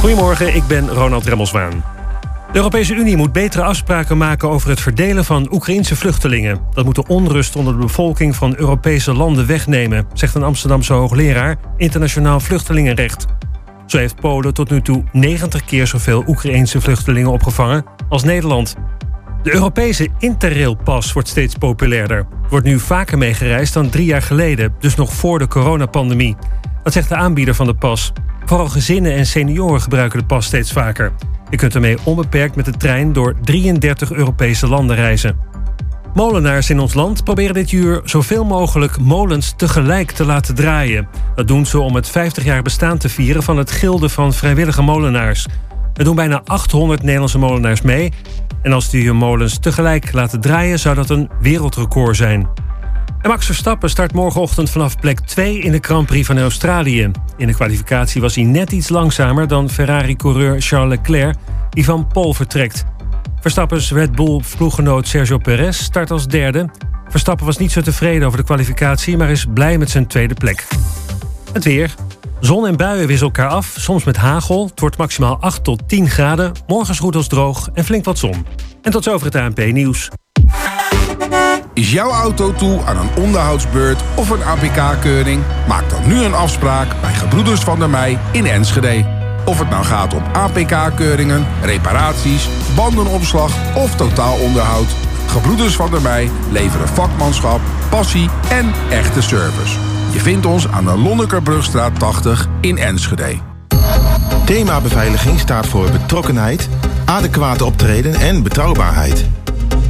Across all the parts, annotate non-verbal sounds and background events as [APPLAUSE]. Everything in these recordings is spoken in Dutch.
Goedemorgen, ik ben Ronald Remmelswaan. De Europese Unie moet betere afspraken maken over het verdelen van Oekraïnse vluchtelingen. Dat moet de onrust onder de bevolking van Europese landen wegnemen, zegt een Amsterdamse hoogleraar internationaal vluchtelingenrecht. Zo heeft Polen tot nu toe 90 keer zoveel Oekraïnse vluchtelingen opgevangen als Nederland. De Europese Interrail-pas wordt steeds populairder. Wordt nu vaker meegereisd dan drie jaar geleden, dus nog voor de coronapandemie. Dat zegt de aanbieder van de pas. Vooral gezinnen en senioren gebruiken de pas steeds vaker. Je kunt ermee onbeperkt met de trein door 33 Europese landen reizen. Molenaars in ons land proberen dit jaar zoveel mogelijk molens tegelijk te laten draaien. Dat doen ze om het 50-jaar bestaan te vieren van het Gilde van Vrijwillige Molenaars. Er doen bijna 800 Nederlandse molenaars mee. En als die hun molens tegelijk laten draaien, zou dat een wereldrecord zijn. En Max Verstappen start morgenochtend vanaf plek 2 in de Grand Prix van Australië. In de kwalificatie was hij net iets langzamer dan Ferrari-coureur Charles Leclerc, die van Pol vertrekt. Verstappens Red Bull-ploeggenoot Sergio Perez start als derde. Verstappen was niet zo tevreden over de kwalificatie, maar is blij met zijn tweede plek. Het weer. Zon en buien wisselen elkaar af, soms met hagel. Het wordt maximaal 8 tot 10 graden. Morgen is goed als droog en flink wat zon. En tot zover het ANP-nieuws. Is jouw auto toe aan een onderhoudsbeurt of een APK-keuring? Maak dan nu een afspraak bij Gebroeders van der Mei in Enschede. Of het nou gaat om APK-keuringen, reparaties, bandenopslag of totaalonderhoud. Gebroeders van der Mei leveren vakmanschap, passie en echte service. Je vindt ons aan de Lonnekerbrugstraat 80 in Enschede. Thema beveiliging staat voor betrokkenheid, adequate optreden en betrouwbaarheid.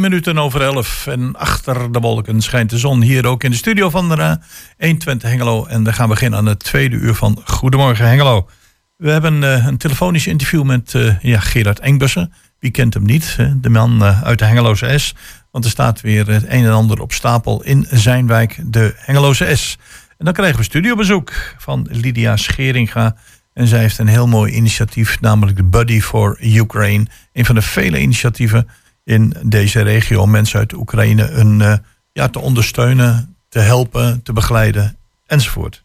Minuten over elf en achter de wolken schijnt de zon hier ook in de studio van de 120 Hengelo. En we gaan beginnen aan het tweede uur van Goedemorgen Hengelo. We hebben uh, een telefonisch interview met uh, ja, Gerard Engbussen. Wie kent hem niet? De man uit de Hengeloze S. Want er staat weer het een en ander op stapel in zijn wijk, de Hengeloze S. En dan krijgen we studiobezoek van Lydia Scheringa. En zij heeft een heel mooi initiatief, namelijk de Buddy for Ukraine. Een van de vele initiatieven in deze regio mensen uit Oekraïne een, uh, ja, te ondersteunen, te helpen, te begeleiden enzovoort.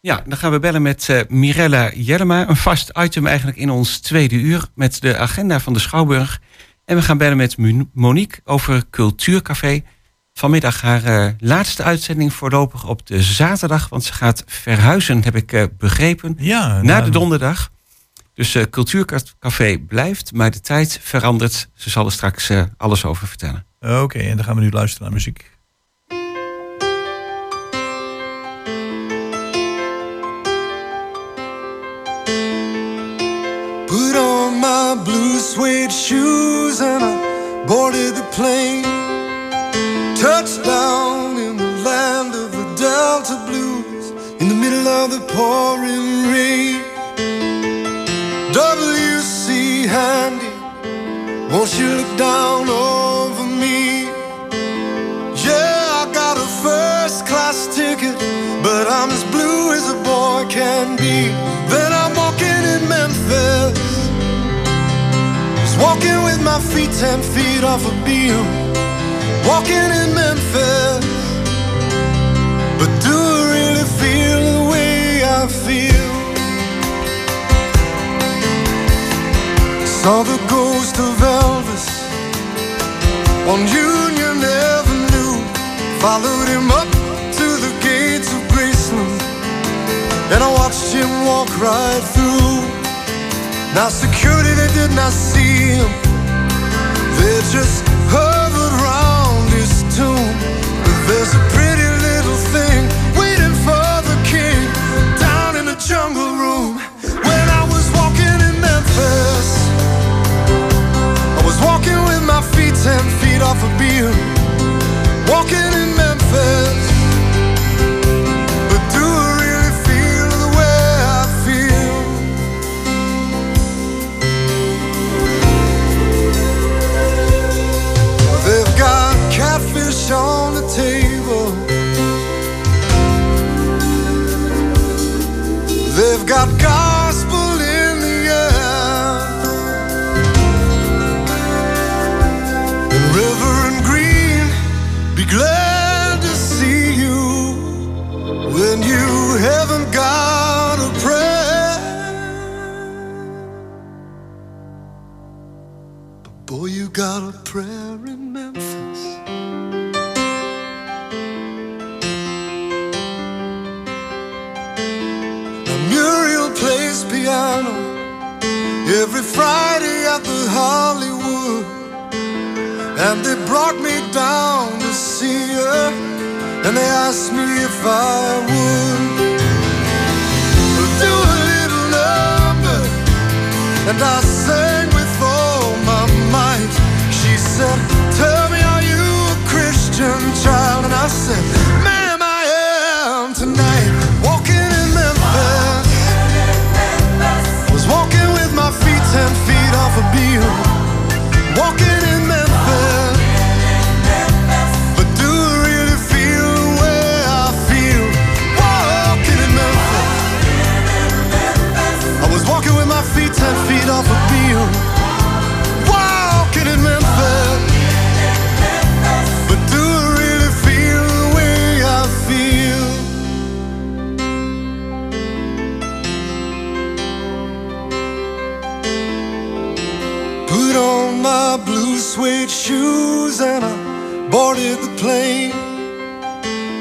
Ja, dan gaan we bellen met uh, Mirella Jellema. Een vast item eigenlijk in ons tweede uur met de agenda van de Schouwburg. En we gaan bellen met Monique over Cultuurcafé. Vanmiddag haar uh, laatste uitzending voorlopig op de zaterdag. Want ze gaat verhuizen, heb ik uh, begrepen, ja, naar nou, de donderdag. Dus uh, Cultuurcafé blijft, maar de tijd verandert. Ze zal er straks uh, alles over vertellen. Oké, okay, en dan gaan we nu luisteren naar muziek. Put on my blue suede shoes and I boarded the plane. Touchdown in the land of the Delta Blues in the middle of the pouring rain. WC Handy, won't you look down over me? Yeah, I got a first class ticket, but I'm as blue as a boy can be. Then I'm walking in Memphis, just walking with my feet ten feet off a beam. Walking in Memphis, but do I really feel the way I feel? Saw the ghost of Elvis on Union Avenue. Followed him up to the gates of Graceland. and I watched him walk right through. Now security they did not see him, they just hovered around his tomb. But there's a pretty little thing waiting for the king down in the jungle room. When I was walking in Memphis, ten feet off a beam, walking in Memphis.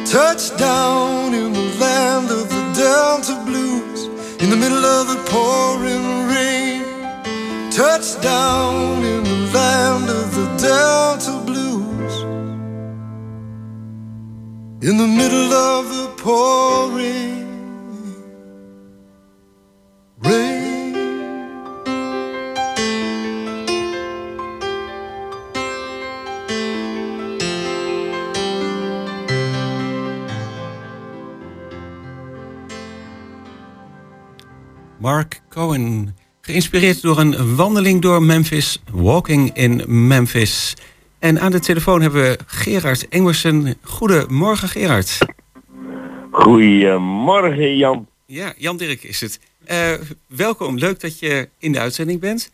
Touchdown in the land of the Delta Blues in the middle of the pouring rain. Touchdown in the land of the Delta Blues in the middle of the pouring Cohen. Geïnspireerd door een wandeling door Memphis, Walking in Memphis. En aan de telefoon hebben we Gerard Engersen. Goedemorgen Gerard. Goedemorgen Jan. Ja, Jan Dirk is het. Eh, welkom, leuk dat je in de uitzending bent.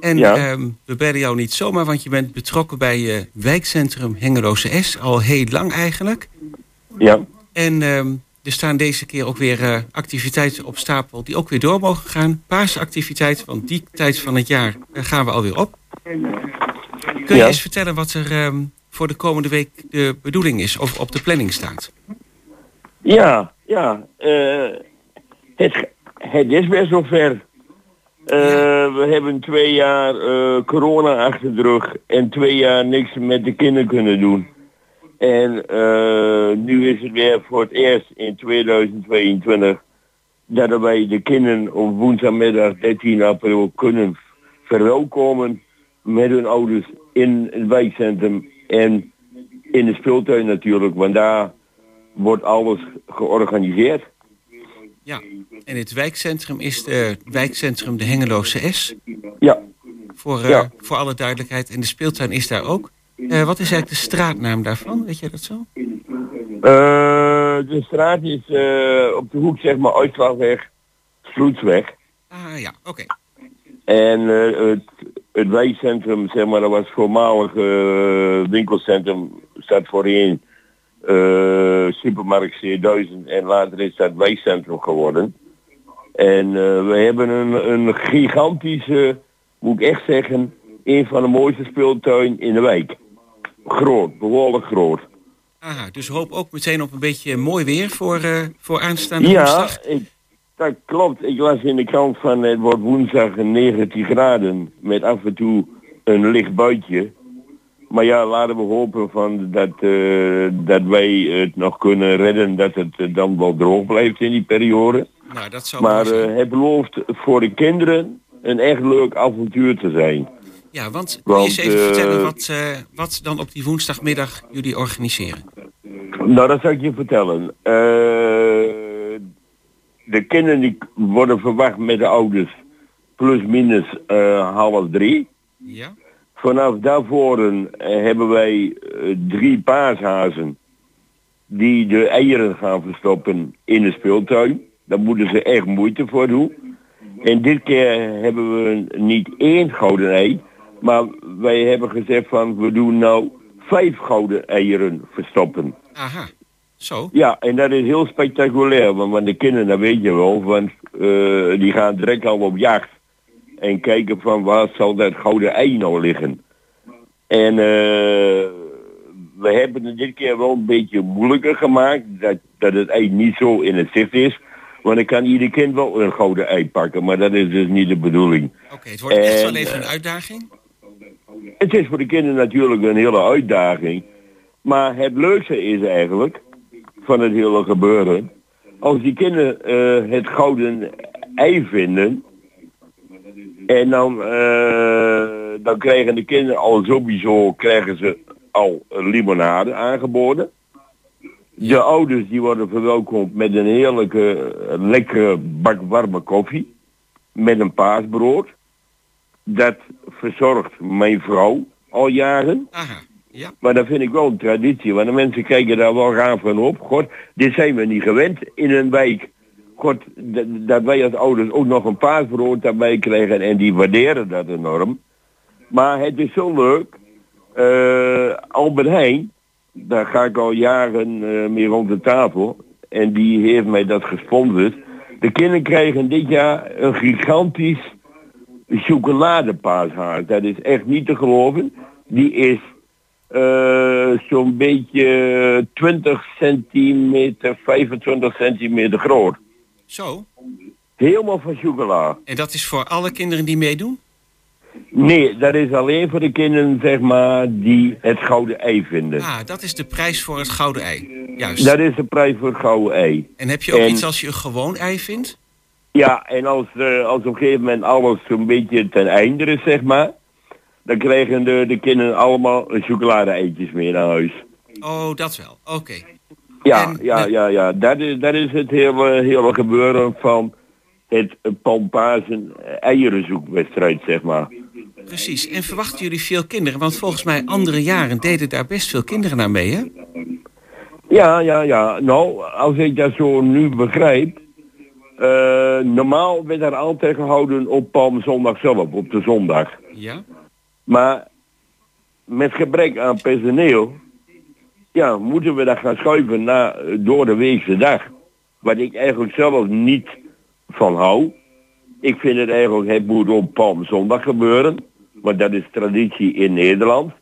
En Ja. ehm, we bellen jou niet zomaar, want je bent betrokken bij eh, wijkcentrum Hengeloze S. Al heel lang eigenlijk. Ja, En ehm, er staan deze keer ook weer eh, activiteiten op stapel die ook weer door mogen gaan. Paasactiviteit, want die tijd van het jaar gaan we alweer op. Kun je Ja. eens vertellen wat er ehm, voor de komende week de bedoeling is of op de planning staat? ja, ja. eh, het, het is best wel ver. Eh, We hebben twee jaar corona achter de rug en twee jaar niks met de kinderen kunnen doen. En eh, nu is het weer voor het eerst in 2022 dat wij de kinderen op woensdagmiddag 13 april kunnen verwelkomen met hun ouders in het wijkcentrum en in de speeltuin natuurlijk, want daar wordt alles georganiseerd. Ja, en het wijkcentrum is de wijkcentrum de Hengeloze S. Ja, Voor, eh, Ja. voor alle duidelijkheid. En de speeltuin is daar ook. Eh, wat is eigenlijk de straatnaam daarvan? Weet jij dat zo? Eh, de straat is eh, op de hoek zeg maar Uitslagweg, Sloetsweg. Ah ja, oké. En het, het wijkcentrum, zeg maar, dat was voormalig winkelcentrum, staat voorheen eh, supermarkt C1000 en later is dat wijkcentrum geworden. En we hebben een, een gigantische, moet ik echt zeggen, een van de mooiste speeltuin in de wijk. Groot, behoorlijk groot. Aha, dus hoop ook meteen op een beetje mooi weer voor, eh, voor aanstaande Ja, woensdag. ik, dat klopt. Ik las in de krant van het wordt woensdag 19 graden met af en toe een licht buitje. Maar ja, laten we hopen van dat, eh, dat wij het nog kunnen redden dat het eh, dan wel droog blijft in die periode. Nou, dat zou Maar het belooft voor de kinderen een echt leuk avontuur te zijn. Ja, want want, eens even eh, vertellen wat, eh, wat dan op die woensdagmiddag jullie organiseren? Nou, dat zal ik je vertellen. Eh, de kinderen die worden verwacht met de ouders plus minus eh, half drie. Ja? Vanaf daarvoor eh, hebben wij eh, drie paashazen die de eieren gaan verstoppen in de speeltuin. Daar moeten ze echt moeite voor doen. En dit keer hebben we niet één gouden ei, maar wij hebben gezegd van we doen nou vijf gouden eieren verstoppen. Aha. Zo. Ja, en dat is heel spectaculair, want, want de kinderen, dat weet je wel, want eh, die gaan direct al op jacht. En kijken van waar zal dat gouden ei nou liggen. En eh, we hebben het dit keer wel een beetje moeilijker gemaakt, dat, dat het ei niet zo in het zicht is. Want dan kan ieder kind wel een gouden ei pakken, maar dat is dus niet de bedoeling. Oké, het wordt echt wel En, even een eh, uitdaging. Het is voor de kinderen natuurlijk een hele uitdaging. Maar het leukste is eigenlijk van het hele gebeuren. Als die kinderen eh, het gouden ei vinden. En dan, eh, dan krijgen de kinderen al sowieso krijgen ze al limonade aangeboden. De ouders die worden verwelkomd met een heerlijke, lekkere bak warme koffie. Met een paasbrood. Dat verzorgt mijn vrouw al jaren. Aha. Ja. Maar dat vind ik wel een traditie, want de mensen kijken daar wel raar van op. God, dit zijn we niet gewend in een wijk. God, dat, wij als ouders ook nog een paasbrood daarbij krijgen en die waarderen dat enorm. Maar het is zo leuk. Eh, Albert Heijn, daar ga ik al jaren eh, mee rond de tafel. En die heeft mij dat gesponsord. De kinderen krijgen dit jaar een gigantisch chocoladepaashaar. Dat is echt niet te geloven. Die is eh, zo'n beetje 20 centimeter, 25 centimeter groot. Zo. Helemaal van chocola. En dat is voor alle kinderen die meedoen? Nee, dat is alleen voor de kinderen, zeg maar, die het gouden ei vinden. Ah, dat is de prijs voor het gouden ei. Juist. Dat is de prijs voor het gouden ei. En heb je ook En- iets als je een gewoon ei vindt? Ja, en als, eh, als op een gegeven moment alles zo'n beetje ten einde is, zeg maar, dan krijgen de, de kinderen allemaal chocolade-eitjes mee naar huis. Oh, dat wel. Oké. Ja, En- ja, ja, ja. Dat is, dat is het hele, hele gebeuren van het Pampazen eierenzoekwedstrijd, zeg maar. Precies. En verwachten jullie veel kinderen? Want volgens mij andere jaren deden daar best veel kinderen naar mee, hè? Ja, ja, ja. Nou, als ik dat zo nu begrijp, eh, normaal werd er altijd gehouden op Palmzondag zelf, op de zondag. Ja. Maar met gebrek aan personeel, ja, moeten we dat gaan schuiven naar eh, door de weekse dag. Wat ik eigenlijk zelf niet van hou. Ik vind het eigenlijk, het moet op Palmzondag gebeuren. Want dat is traditie in Nederland.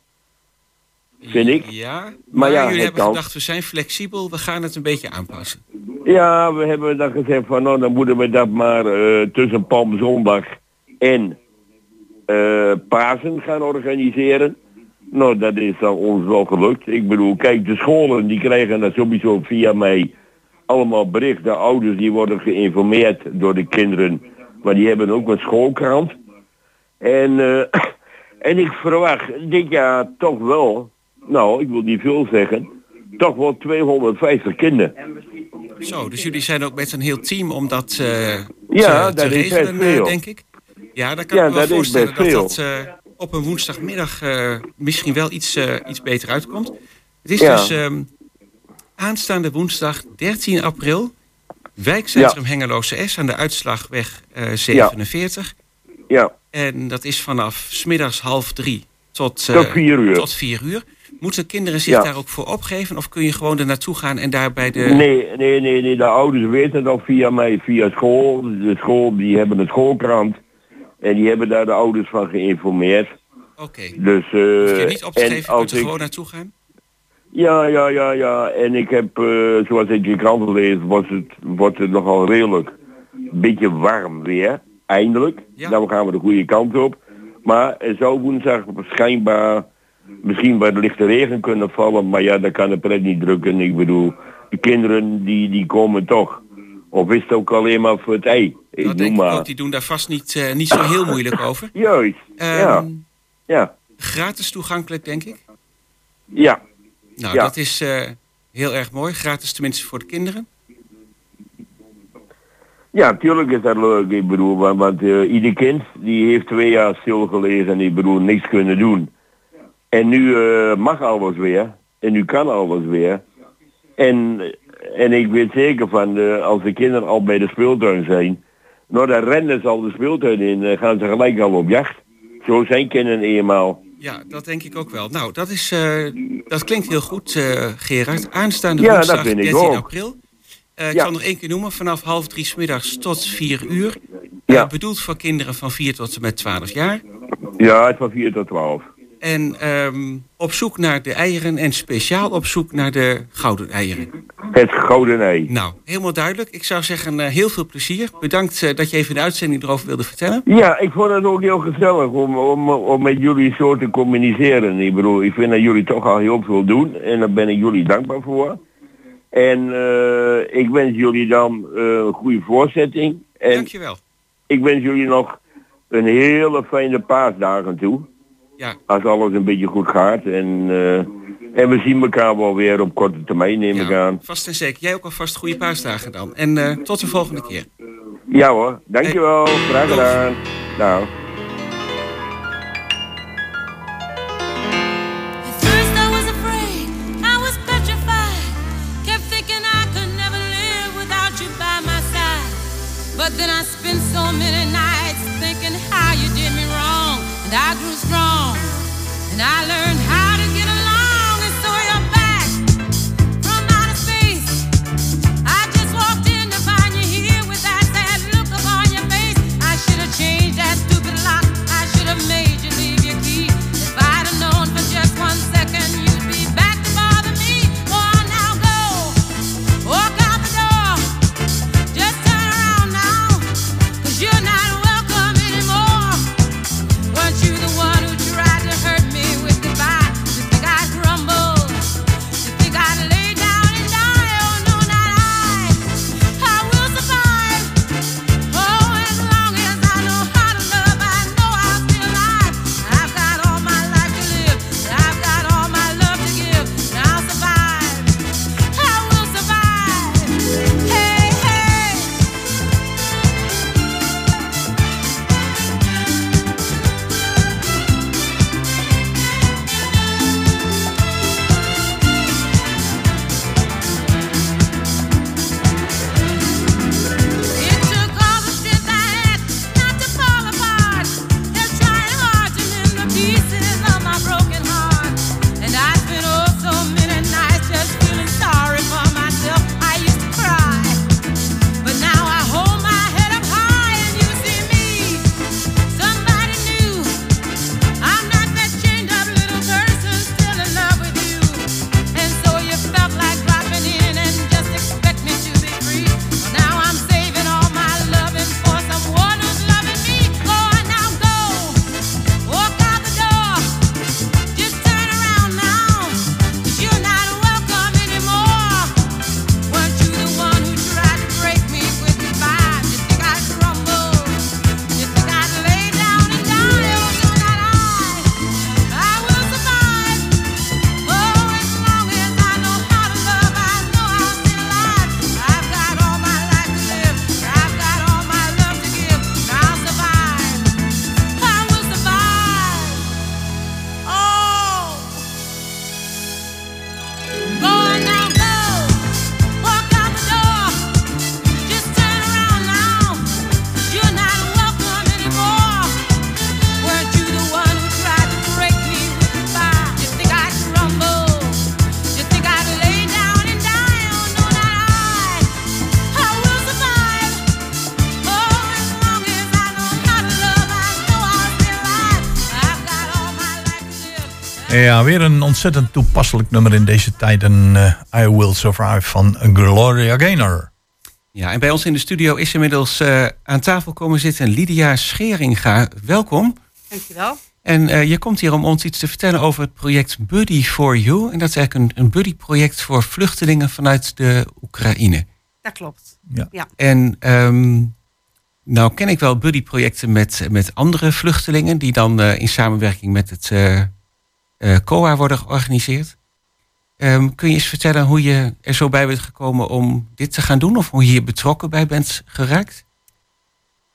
Vind ik. Ja. Maar, ja, jullie hebben kan. gedacht, we zijn flexibel, we gaan het een beetje aanpassen. Ja, we hebben dan gezegd van nou dan moeten we dat maar eh, tussen Palmzondag en eh Pasen gaan organiseren. Nou, dat is dan ons wel gelukt. Ik bedoel, kijk, de scholen die krijgen dat sowieso via mij allemaal bericht. De ouders die worden geïnformeerd door de kinderen. Maar die hebben ook een schoolkrant. En, eh, [CLEARS THROAT] en ik verwacht dit jaar toch wel, nou, ik wil niet veel zeggen, toch wel 250 kinderen. Zo, dus jullie zijn ook met een heel team om dat eh, Ja, te, te dat is regelen, veel. eh, denk ik. Ja, dan kan Ja, ik me wel dat voorstellen dat veel. dat eh, op een woensdagmiddag misschien wel iets, iets beter uitkomt. Het is Ja. dus ehm, aanstaande woensdag 13 april, wijkcentrum Hengeloze S aan de Uitslagweg eh 47. Ja, En dat is vanaf smiddags half drie tot, Tot vier uur. Tot vier uur. Moeten kinderen zich Ja. daar ook voor opgeven? Of kun je gewoon er naartoe gaan en daar bij de... nee, nee, nee, nee, de ouders weten het al via mij, via school. De school, die hebben een schoolkrant. En die hebben daar de ouders van geïnformeerd. Oké. Dus, eh Hoef je niet op te geven, je kunt als er ik, gewoon naartoe gaan? ja, ja, ja, ja. En ik heb, eh, zoals ik in kranten lees, was het, wordt het nogal redelijk beetje warm weer, eindelijk. Ja. Dan gaan we de goede kant op. Maar er zou woensdag schijnbaar misschien wat lichte regen kunnen vallen, maar ja, dat kan de pret niet drukken. Ik bedoel, de kinderen die, die komen toch. Of is het ook alleen maar voor het ei? Ik Dat ik maar. ook, die doen daar vast niet, eh, niet zo heel moeilijk over. [LAUGHS] Juist, Ehm, ja, ja, Gratis toegankelijk, denk ik. ja. Nou, Ja. dat is eh, heel erg mooi. Gratis tenminste voor de kinderen. Ja, tuurlijk is dat leuk. Ik bedoel, want, want eh, ieder kind die heeft twee jaar stilgelegen en ik bedoel niks kunnen doen. En nu eh, mag alles weer. En nu kan alles weer. En, en ik weet zeker van, eh, als de kinderen al bij de speeltuin zijn, nou dan rennen ze al de speeltuin in en gaan ze gelijk al op jacht. Zo zijn kinderen eenmaal. Ja, dat denk ik ook wel. Nou, dat, is, eh, dat klinkt heel goed, Gerard. Aanstaande Ja, woensdag dat vind ik 13 ook. april. Eh, ik Ja. zal nog één keer noemen. Vanaf half drie 's middags tot vier uur. Ja. Bedoeld voor kinderen van 4 tot en met 12 jaar. Ja, het van 4 tot 12. En ehm, op zoek naar de eieren en speciaal op zoek naar de gouden eieren. Het gouden ei. Nou, helemaal duidelijk. Ik zou zeggen, eh, heel veel plezier. Bedankt eh, dat je even in de uitzending erover wilde vertellen. Ja, ik vond het ook heel gezellig om, om, om met jullie zo te communiceren. Ik bedoel, ik vind dat jullie toch al heel veel doen en daar ben ik jullie dankbaar voor. En eh, ik wens jullie dan een goede voorzetting. En Dankjewel. ik wens jullie nog een hele fijne paasdagen toe. Ja, Als alles een beetje goed gaat. En, eh, en we zien elkaar wel weer op korte termijn, neem ik aan. vast en zeker. Jij ook alvast goede paasdagen dan. En eh, tot de volgende keer. Ja hoor, dankjewel. Graag gedaan. Nou. Ja, weer een ontzettend toepasselijk nummer in deze tijden. eh, I Will Survive van Gloria Gaynor. Ja, en bij ons in de studio is inmiddels eh, aan tafel komen zitten Lydia Scheringa. Welkom. Dankjewel. En eh, je komt hier om ons iets te vertellen over het project Buddy for You. En dat is eigenlijk een, een buddy-project voor vluchtelingen vanuit de Oekraïne. Dat klopt. En ehm, nou ken ik wel buddy-projecten met, met andere vluchtelingen... die dan eh, in samenwerking met het COA worden georganiseerd. Ehm, kun je eens vertellen hoe je er zo bij bent gekomen om dit te gaan doen? Of hoe je hier betrokken bij bent geraakt?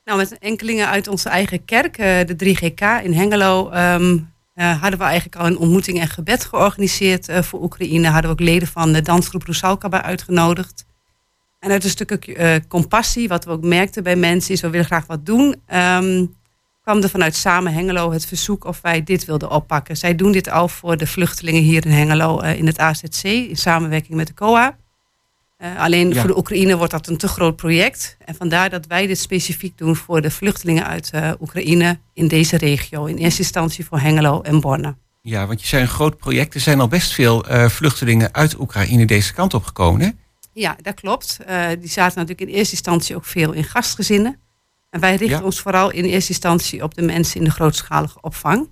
Nou, met enkelingen uit onze eigen kerk, eh, de 3GK in Hengelo, ehm, eh, hadden we eigenlijk al een ontmoeting en gebed georganiseerd eh, voor Oekraïne. Hadden we ook leden van de dansgroep Rusalka bij uitgenodigd. En uit een stukje eh, compassie, wat we ook merkten bij mensen, is we willen graag wat doen. ehm, kwam er vanuit Samen Hengelo het verzoek of wij dit wilden oppakken. Zij doen dit al voor de vluchtelingen hier in Hengelo eh, in het AZC, in samenwerking met de COA. Eh, alleen Ja. voor de Oekraïne wordt dat een te groot project. En vandaar dat wij dit specifiek doen voor de vluchtelingen uit eh, Oekraïne in deze regio. In eerste instantie voor Hengelo en Borne. Ja, want je zei een groot project. Er zijn al best veel vluchtelingen uit Oekraïne deze kant op gekomen. Hè? Ja, dat klopt. Die zaten natuurlijk in eerste instantie ook veel in gastgezinnen. En wij richten Ja. ons vooral in eerste instantie op de mensen in de grootschalige opvang.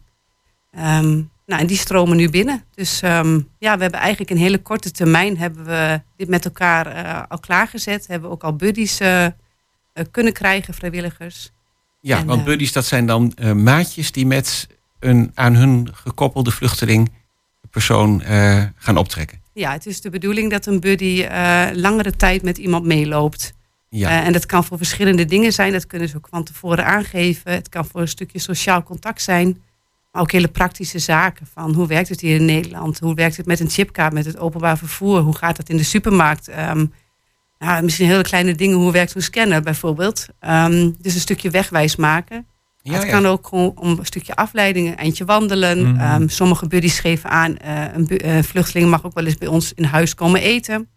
Ehm, nou, en die stromen nu binnen. Dus ehm, ja, we hebben eigenlijk in hele korte termijn hebben we dit met elkaar eh, al klaargezet. Hebben we ook al buddies eh, eh, kunnen krijgen, vrijwilligers. Ja, En, want buddies dat zijn dan maatjes die met een aan hun gekoppelde vluchteling persoon gaan optrekken. Ja, het is de bedoeling dat een buddy langere tijd met iemand meeloopt. Ja, Eh, en dat kan voor verschillende dingen zijn. Dat kunnen ze ook van tevoren aangeven. Het kan voor een stukje sociaal contact zijn. Maar ook hele praktische zaken. Van hoe werkt het hier in Nederland? Hoe werkt het met een chipkaart, met het openbaar vervoer? Hoe gaat dat in de supermarkt? Ehm, nou, misschien hele kleine dingen. Hoe werkt zo'n scanner bijvoorbeeld? Ehm, dus een stukje wegwijs maken. ja, het ja. kan ook gewoon om een stukje afleiding, een eindje wandelen. Mhm. Ehm, sommige buddies geven aan, eh, een bu- eh, vluchteling mag ook wel eens bij ons in huis komen eten.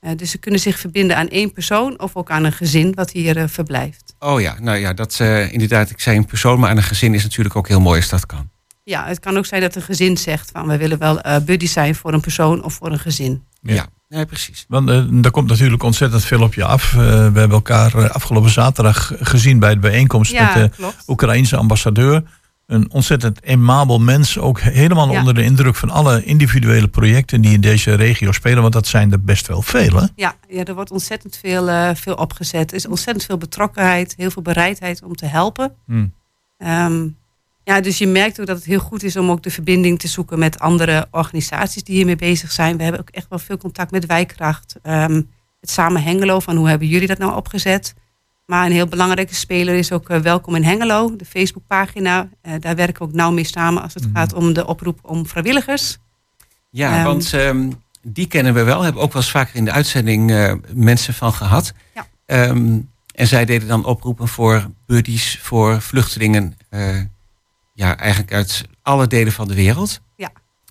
Eh, dus ze kunnen zich verbinden aan één persoon of ook aan een gezin wat hier eh, verblijft. Oh ja, nou ja, dat eh, inderdaad. Ik zei een persoon, maar aan een gezin is natuurlijk ook heel mooi als dat kan. Ja, het kan ook zijn dat een gezin zegt van we willen wel buddy zijn voor een persoon of voor een gezin. Ja, Ja. nee, precies. Want er komt natuurlijk ontzettend veel op je af. Eh, we hebben elkaar afgelopen zaterdag gezien bij de bijeenkomst Ja, met de klopt. Oekraïense ambassadeur. Een ontzettend aimabel mens. Ook helemaal Ja. onder de indruk van alle individuele projecten die in deze regio spelen. Want dat zijn er best wel veel. Hè? Ja, ja, er wordt ontzettend veel, eh, veel opgezet. Er is ontzettend veel betrokkenheid, heel veel bereidheid om te helpen. Hmm. Ehm, ja, dus je merkt ook dat het heel goed is om ook de verbinding te zoeken met andere organisaties die hiermee bezig zijn. We hebben ook echt wel veel contact met Wijkracht. ehm, het Samen Hengelo, van hoe hebben jullie dat nou opgezet? Maar een heel belangrijke speler is ook eh, Welkom in Hengelo, de Facebookpagina. Eh, daar werken we ook nauw mee samen als het Mhm. gaat om de oproep om vrijwilligers. Ja, Ehm. want ehm, die kennen we wel. Hebben ook wel eens vaker in de uitzending eh, mensen van gehad. Ja. Ehm, en zij deden dan oproepen voor buddies, voor vluchtelingen. ja, eigenlijk uit alle delen van de wereld.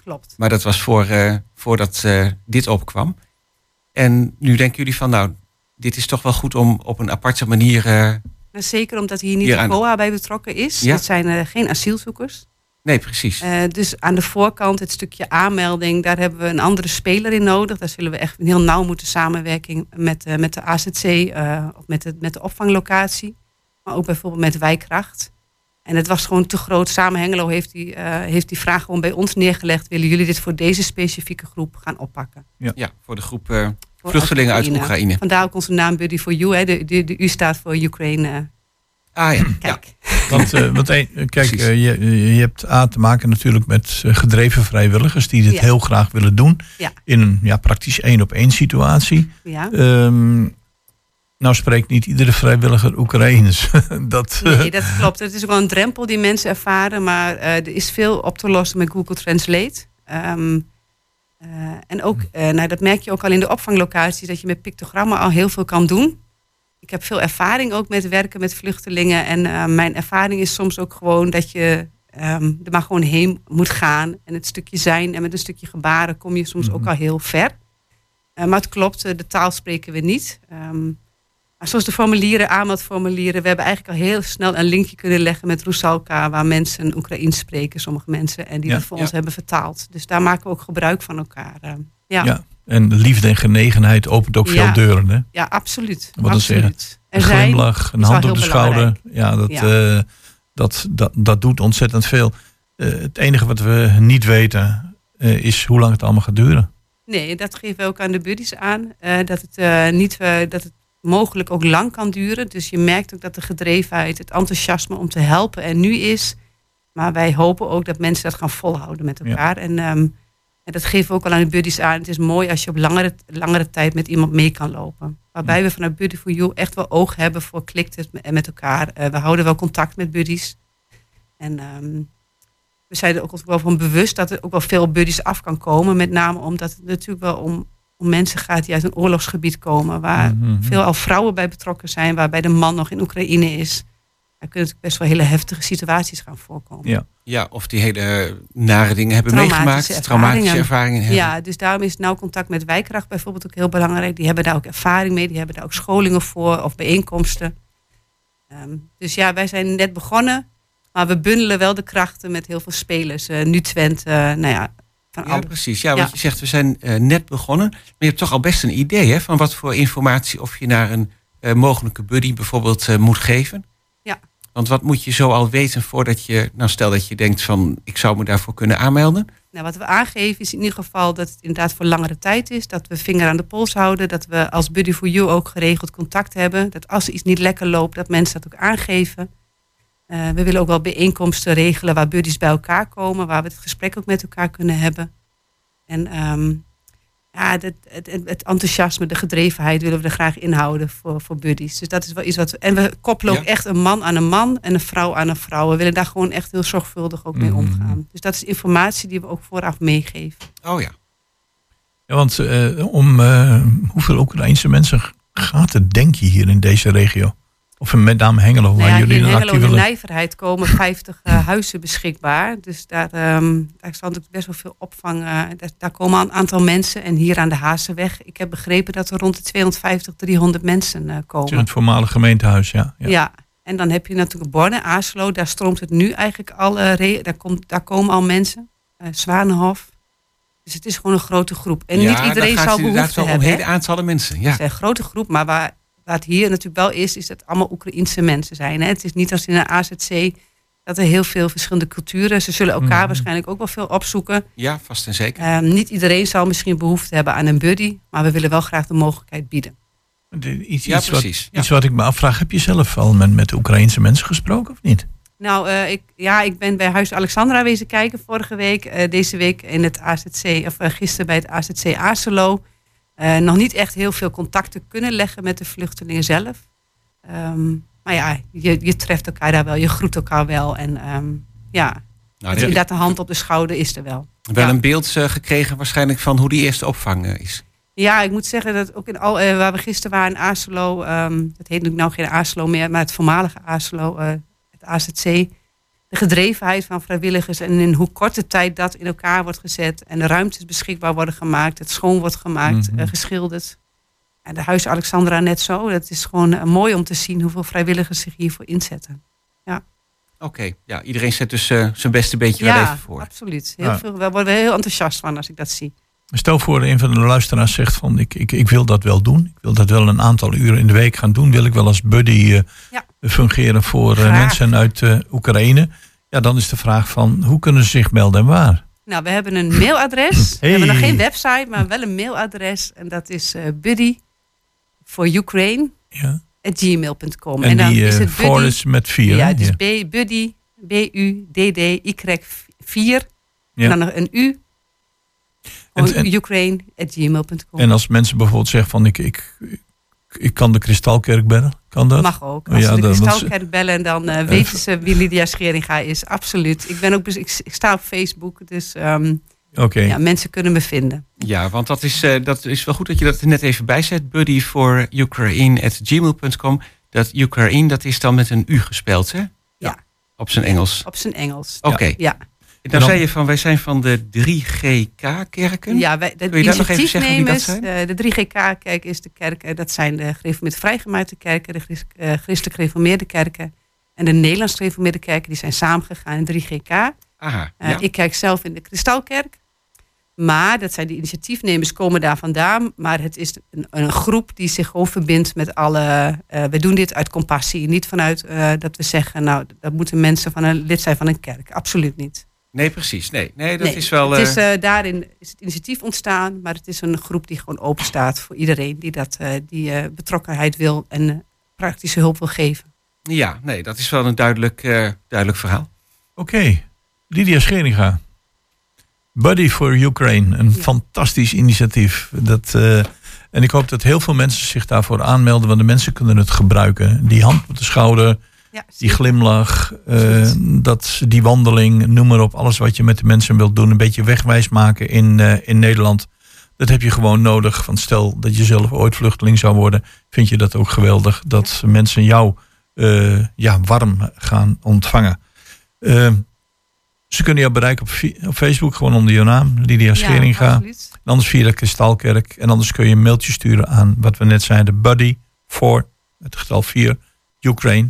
Klopt. Maar dat was voor, eh, voordat dit opkwam. En nu denken jullie van, nou, dit is toch wel goed om op een aparte manier. eh, Nou, Zeker omdat hier niet de COA bij betrokken is. Ja. Het zijn eh, geen asielzoekers. nee, precies. Eh, dus aan de voorkant, het stukje aanmelding, daar hebben we een andere speler in nodig. Daar zullen we echt heel nauw moeten samenwerken met, eh, met de AZC eh, of met de, met de opvanglocatie. Maar ook bijvoorbeeld met wijkracht. En het was gewoon te groot. Samen Hengelo heeft die, eh, heeft die vraag gewoon bij ons neergelegd. Willen jullie dit voor deze specifieke groep gaan oppakken? ja, voor de groep Voor vluchtelingen uit Oekraïne. Vandaar ook onze naam Buddy for You. Hè. De, de, de U staat voor Ukraine. Ah ja, ja. Kijk. [LAUGHS] Want, eh, want eh, kijk, eh, je, je hebt A te maken natuurlijk met gedreven vrijwilligers die dit Ja. heel graag willen doen. Ja. In een ja, praktisch één op één situatie. Ja. Ehm, nou spreekt niet iedere vrijwilliger Oekraïens. [LAUGHS] dat, Nee, dat klopt. Het is ook wel een drempel die mensen ervaren, maar eh, er is veel op te lossen met Google Translate. Ehm, eh, en ook, eh, nou, dat merk je ook al in de opvanglocaties, dat je met pictogrammen al heel veel kan doen. Ik heb veel ervaring ook met werken met vluchtelingen. En eh, mijn ervaring is soms ook gewoon dat je ehm, er maar gewoon heen moet gaan. En het stukje zijn en met een stukje gebaren kom je soms ook al heel ver. Maar het klopt, de taal spreken we niet. Ehm, maar zoals de formulieren, aanmeldformulieren, we hebben eigenlijk al heel snel een linkje kunnen leggen met Rusalka, waar mensen Oekraïens spreken, sommige mensen, en die Ja, dat voor ja. ons hebben vertaald. Dus daar maken we ook gebruik van elkaar. eh. ja. Ja. En liefde en genegenheid opent ook veel deuren. Hè? Ja, absoluut. Wat absoluut. Een zijn- glimlach, een hand op de schouder. Ja, dat, eh, dat, dat, dat doet ontzettend veel. Eh, het enige wat we niet weten is hoe lang het allemaal gaat duren. Nee, dat geven we ook aan de buddies aan. dat, het, niet, dat het mogelijk ook lang kan duren. Dus je merkt ook dat de gedrevenheid, het enthousiasme om te helpen er nu is. Maar wij hopen ook dat mensen dat gaan volhouden met elkaar. En, ehm, en dat geven we ook al aan de buddies aan. Het is mooi als je op langere, langere tijd met iemand mee kan lopen. Waarbij we vanuit Buddy for You echt wel oog hebben voor klikt het met elkaar. Eh, we houden wel contact met buddies. En ehm, we zijn er ook wel van bewust dat er ook wel veel buddies af kan komen. Met name omdat het natuurlijk wel om, om mensen gaat die uit een oorlogsgebied komen. Waar Mhm. veel al vrouwen bij betrokken zijn. Waarbij de man nog in Oekraïne is. Daar kunnen natuurlijk best wel hele heftige situaties gaan voorkomen. Ja. Ja, of die hele nare dingen hebben Traumatische meegemaakt. Traumatische ervaringen. ervaringen hebben. Ja, dus daarom is nauw contact met wijkracht bijvoorbeeld ook heel belangrijk. Die hebben daar ook ervaring mee, die hebben daar ook scholingen voor of bijeenkomsten. Ehm, dus ja, wij zijn net begonnen, maar we bundelen wel de krachten met heel veel spelers. Eh, nu Twente, eh, nou ja, van Ja, precies. Ja, want Ja. je zegt, we zijn eh, net begonnen. Maar je hebt toch al best een idee hè, van wat voor informatie of je naar een eh, mogelijke buddy bijvoorbeeld eh, moet geven. Ja. Want wat moet je zo al weten voordat je, nou stel dat je denkt van ik zou me daarvoor kunnen aanmelden. Nou, wat we aangeven is in ieder geval dat het inderdaad voor langere tijd is. Dat we vinger aan de pols houden. Dat we als Buddy for You ook geregeld contact hebben. Dat als er iets niet lekker loopt, dat mensen dat ook aangeven. Eh, we willen ook wel bijeenkomsten regelen waar buddies bij elkaar komen. Waar we het gesprek ook met elkaar kunnen hebben. En ehm, ja, het, het, het, het enthousiasme, de gedrevenheid willen we er graag inhouden voor, voor buddies. Dus dat is wel iets wat we... En we koppelen ook echt een man aan een man en een vrouw aan een vrouw. We willen daar gewoon echt heel zorgvuldig ook mee Mhm. omgaan. Dus dat is informatie die we ook vooraf meegeven. Oh ja. Ja, want eh, om eh, hoeveel Oekraïnse mensen gaat het, denk je, hier in deze regio? Of met name Hengelo, waar Nou ja, jullie in Hengelo actieve... in nijverheid komen 50 eh, huizen beschikbaar. Dus daar, ehm daar zal natuurlijk best wel veel opvang. eh, daar, daar komen een aantal mensen. En hier aan de Hazenweg, ik heb begrepen dat er rond de 250, 300 mensen eh, Het is komen. het voormalige gemeentehuis, ja. Ja. ja. en dan heb je natuurlijk Borne, Aaslo. Daar stroomt het nu eigenlijk al. re- daar, komt, daar komen al mensen. Eh Zwanenhof. Dus het is gewoon een grote groep. En Ja, niet iedereen gaat zal het inderdaad behoefte wel om hebben. hè. hele aantallen mensen. Ja. Het is een grote groep, maar waar, het hier natuurlijk wel is, is dat het allemaal Oekraïense mensen zijn. Hè? Het is niet als in een AZC dat er heel veel verschillende culturen. Ze zullen elkaar Mhm. waarschijnlijk ook wel veel opzoeken. ja, vast en zeker. Ehm, niet iedereen zal misschien behoefte hebben aan een buddy, maar we willen wel graag de mogelijkheid bieden. De- Iets, Ja, iets, wat, precies. Ja. iets wat ik me afvraag, heb je zelf al met, met Oekraïnse mensen gesproken of niet? Nou, eh, ik, ja, ik ben bij Huis Alexandra wezen kijken vorige week. Eh, deze week in het AZC, of eh, gisteren bij het AZC Aselo. Eh, nog niet echt heel veel contacten kunnen leggen met de vluchtelingen zelf. Ehm, maar ja, je, je treft elkaar daar wel, je groet elkaar wel. En ehm, ja, Nou, dus inderdaad de hand op de schouder is er wel. wel ja. een beeld eh, gekregen waarschijnlijk van hoe die eerste opvang eh, is. Ja, ik moet zeggen dat ook in al, waar we gisteren waren in Aselo, ehm het heet nu nou geen Aselo meer, maar het voormalige eh, het AZC, de gedrevenheid van vrijwilligers en in hoe korte tijd dat in elkaar wordt gezet en de ruimtes beschikbaar worden gemaakt, het schoon wordt gemaakt, Mhm. eh, geschilderd. En de Huis Alexandra net zo. Het is gewoon eh, mooi om te zien hoeveel vrijwilligers zich hiervoor inzetten. Oké, ja, iedereen zet dus eh, zijn beste beetje wel even voor. absoluut. Heel Ja. veel, we worden heel enthousiast van als ik dat zie. Stel voor een van de luisteraars zegt van ik, ik, ik wil dat wel doen. Ik wil dat wel een aantal uren in de week gaan doen. Wil ik wel als buddy eh, Ja. fungeren voor eh, mensen uit eh, Oekraïne. Ja, dan is de vraag van hoe kunnen ze zich melden en waar? Nou, we hebben een mailadres. [LAUGHS] We hebben nog geen website, maar wel een mailadres. En dat is buddy for Ukraine Ja. at gmail.com. En, dan die is het voor buddy. is met vier. ja, het is Ja. B, buddy, B-U-D-D-Y 4. Ja. En dan nog een U. Gewoon en- Ukraine at gmail.com. En als mensen bijvoorbeeld zeggen van ik, ik, ik, ik kan de Kristalkerk bellen. Kan dat? Mag ook. Oh, Als ja, ze de Kristalkerk bellen, dan eh, weten ze wie Lydia Scheringa is. Absoluut. Ik, ben ook, ik, ik sta op Facebook, dus ehm, Oké. ja, mensen kunnen me vinden. Ja, want dat is, eh, dat is wel goed dat je dat er net even bijzet. Buddy voor Ukraine at gmail.com. Dat Ukraine, dat is dan met een U gespeld, hè? Ja. Op zijn Engels. Op zijn Engels. Oké. Ja. Dan, dan- zei je van, wij zijn van de 3GK-kerken. Ja, wij, de Kun je dat nog even zeggen wie dat initiatiefnemers, eh, de 3GK-kerk is de kerk, eh, dat zijn de gereformeerde vrijgemaakte kerken, de eh, christelijk gereformeerde kerken en de Nederlands gereformeerde kerken, die zijn samengegaan in 3GK. Aha, Eh, ja. Ik kijk zelf in de Kristalkerk. Maar dat zijn de initiatiefnemers komen daar vandaan. Maar het is een, een groep die zich gewoon verbindt met alle. eh, we doen dit uit compassie. Niet vanuit eh, dat we zeggen, nou, dat moeten mensen van een lid zijn van een kerk. Absoluut niet. Nee, precies. Nee, nee dat Nee, is wel... het is, eh, eh, daarin is het initiatief ontstaan, maar het is een groep die gewoon open staat voor iedereen die dat, eh, die eh, betrokkenheid wil en eh, praktische hulp wil geven. ja, nee, dat is wel een duidelijk, eh, duidelijk verhaal. Oké, Lydia Scheringa. Buddy for Ukraine, een Ja. fantastisch initiatief. Dat, eh, en ik hoop dat heel veel mensen zich daarvoor aanmelden, want de mensen kunnen het gebruiken. Die hand op de schouder, Ja, die glimlach, eh, dat, die wandeling, noem maar op. Alles wat je met de mensen wilt doen, een beetje wegwijs maken in, eh, in Nederland. Dat heb je gewoon nodig. Want stel dat je zelf ooit vluchteling zou worden, vind je dat ook geweldig dat mensen jou eh, ja, warm gaan ontvangen. Eh, ze kunnen jou bereiken op, op Facebook, gewoon onder je naam, Lydia Scheringa. Ja, anders via de Kristalkerk. En anders kun je een mailtje sturen aan wat we net zeiden, buddy voor het getal 4 Ukraine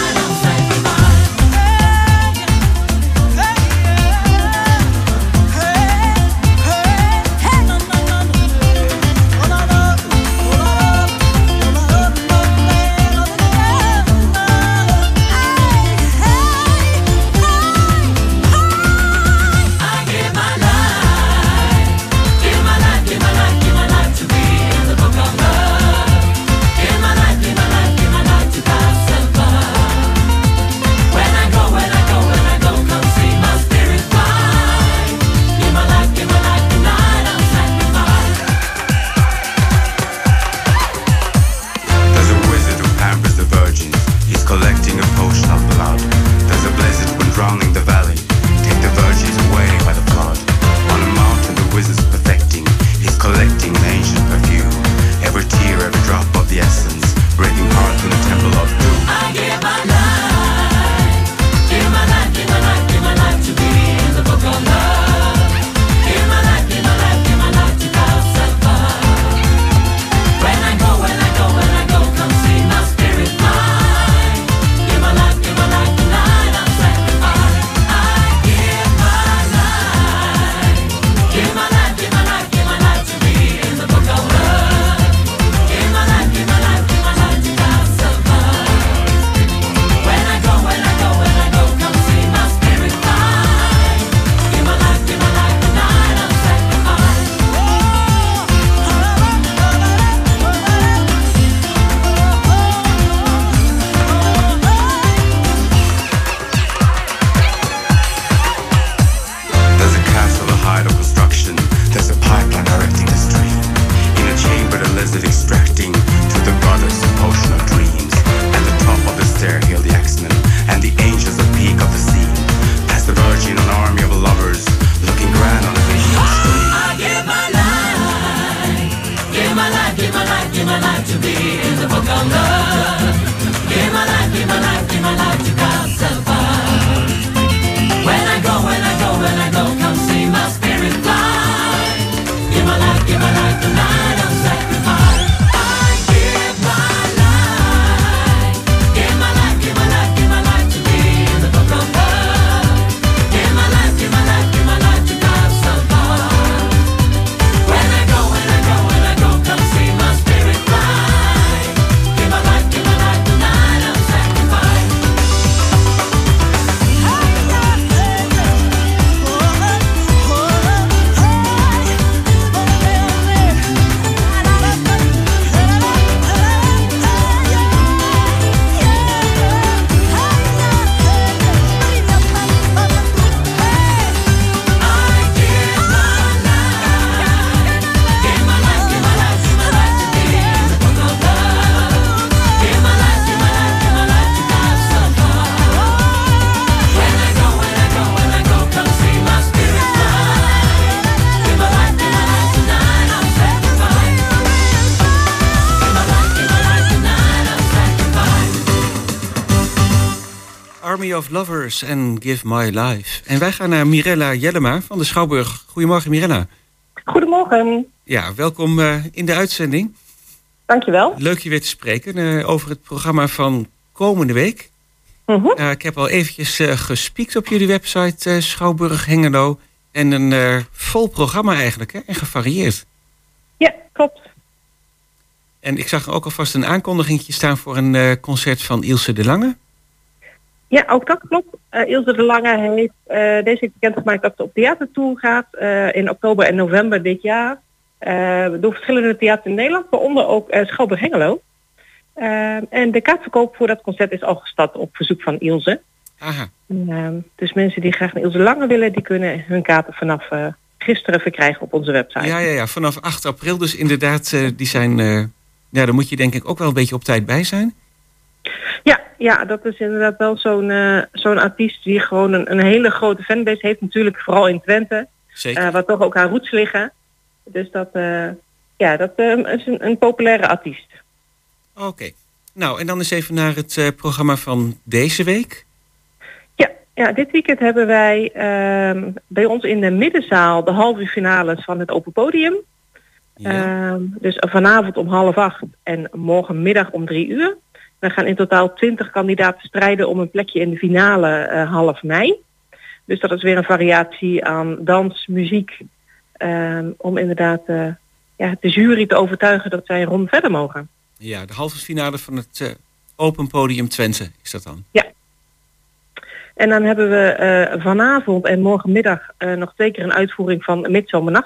Lovers en Give My Life. En wij gaan naar Mirella Jellema van de Schouwburg. Goedemorgen Mirella. Goedemorgen. Ja, welkom eh, in de uitzending. Dankjewel. Leuk je weer te spreken eh, over het programma van komende week. Eh, ik heb al eventjes eh, gespiekt op jullie website Schouwburg Hengelo. En een vol programma eigenlijk, hè? en gevarieerd. Ja, klopt. En ik zag ook alvast een aankondigingetje staan voor een concert van Ilse de Lange. Ja, ook dat klopt. Eh, Ilse de Lange heeft eh, deze week bekendgemaakt dat ze op theatertour gaat eh, in oktober en november dit jaar. door verschillende theaters in Nederland, waaronder ook eh Schouwburg Hengelo. En de kaartverkoop voor dat concert is al gestart op verzoek van Ilse. Aha. Dus mensen die graag naar Ilse de Lange willen, die kunnen hun kaarten vanaf gisteren verkrijgen op onze website. Ja, ja, ja, vanaf 8 april dus inderdaad. die zijn, ja, daar moet je denk ik ook wel een beetje op tijd bij zijn. Ja, ja, dat is inderdaad wel zo'n eh, zo'n artiest die gewoon een, een hele grote fanbase heeft. Natuurlijk vooral in Twente, Zeker. eh, waar toch ook haar roots liggen. Dus dat, eh, ja, dat is een, een populaire artiest. Oké. Nou, en dan eens even naar het programma van deze week. Ja, ja, dit weekend hebben wij ehm, bij ons in de middenzaal de halve finales van het Open Podium. Ehm, dus vanavond om half acht en morgenmiddag om drie uur. We gaan in totaal twintig kandidaten strijden om een plekje in de finale eh, half mei. Dus dat is weer een variatie aan dans, muziek. ehm, om inderdaad eh, ja, de jury te overtuigen dat zij een ronde verder mogen. Ja, de halve finale van het eh, Open Podium Twente is dat dan. En dan hebben we vanavond en morgenmiddag nog twee keer een uitvoering van Midzomer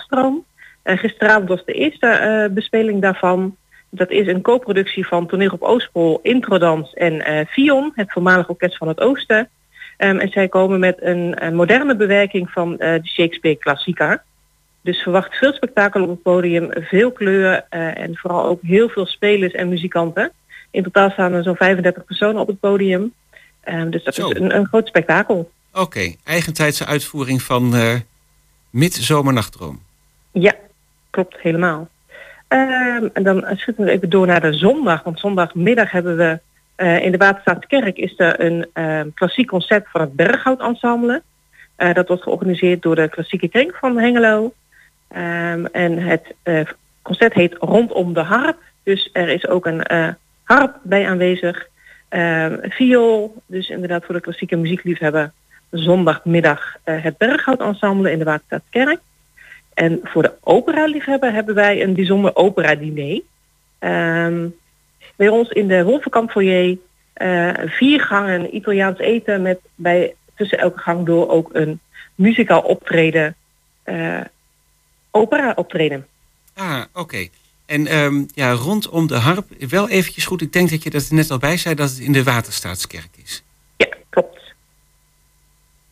Eh gisteravond was de eerste bespeling daarvan. Dat is een co-productie van Toneel op Oostpol, Introdans en eh Fion, het voormalig orkest van het Oosten. Ehm, en zij komen met een, een moderne bewerking van eh, de Shakespeare klassieker. Dus verwacht veel spektakel op het podium, veel kleur eh, en vooral ook heel veel spelers en muzikanten. In totaal staan er zo'n 35 personen op het podium. Ehm, dus dat Zo. is een, een groot spektakel. Oké, eigentijdse uitvoering van eh Midzomernachtdroom. Ja, klopt helemaal. Ehm, en dan schieten we even door naar de zondag. Want zondagmiddag hebben we eh, in de Waterstaatskerk is er een ehm, klassiek concert van het Berghout Ensemble. Eh, dat wordt georganiseerd door de klassieke kring van Hengelo. Ehm, en het eh, concert heet Rondom de Harp. Dus er is ook een harp bij aanwezig. Viool, dus inderdaad voor de klassieke muziekliefhebber. Zondagmiddag het Berghout Ensemble in de Waterstaatskerk. En voor de opera-liefhebber hebben wij een bijzonder opera-diner. Ehm, bij ons in de Wolvenkamp foyer eh, vier gangen Italiaans eten met bij tussen elke gang door ook een muzikaal optreden, eh, opera optreden. Ah, oké. En ehm, ja, rondom de harp, wel eventjes goed. Ik denk dat je dat er net al bij zei dat het in de Waterstaatskerk is.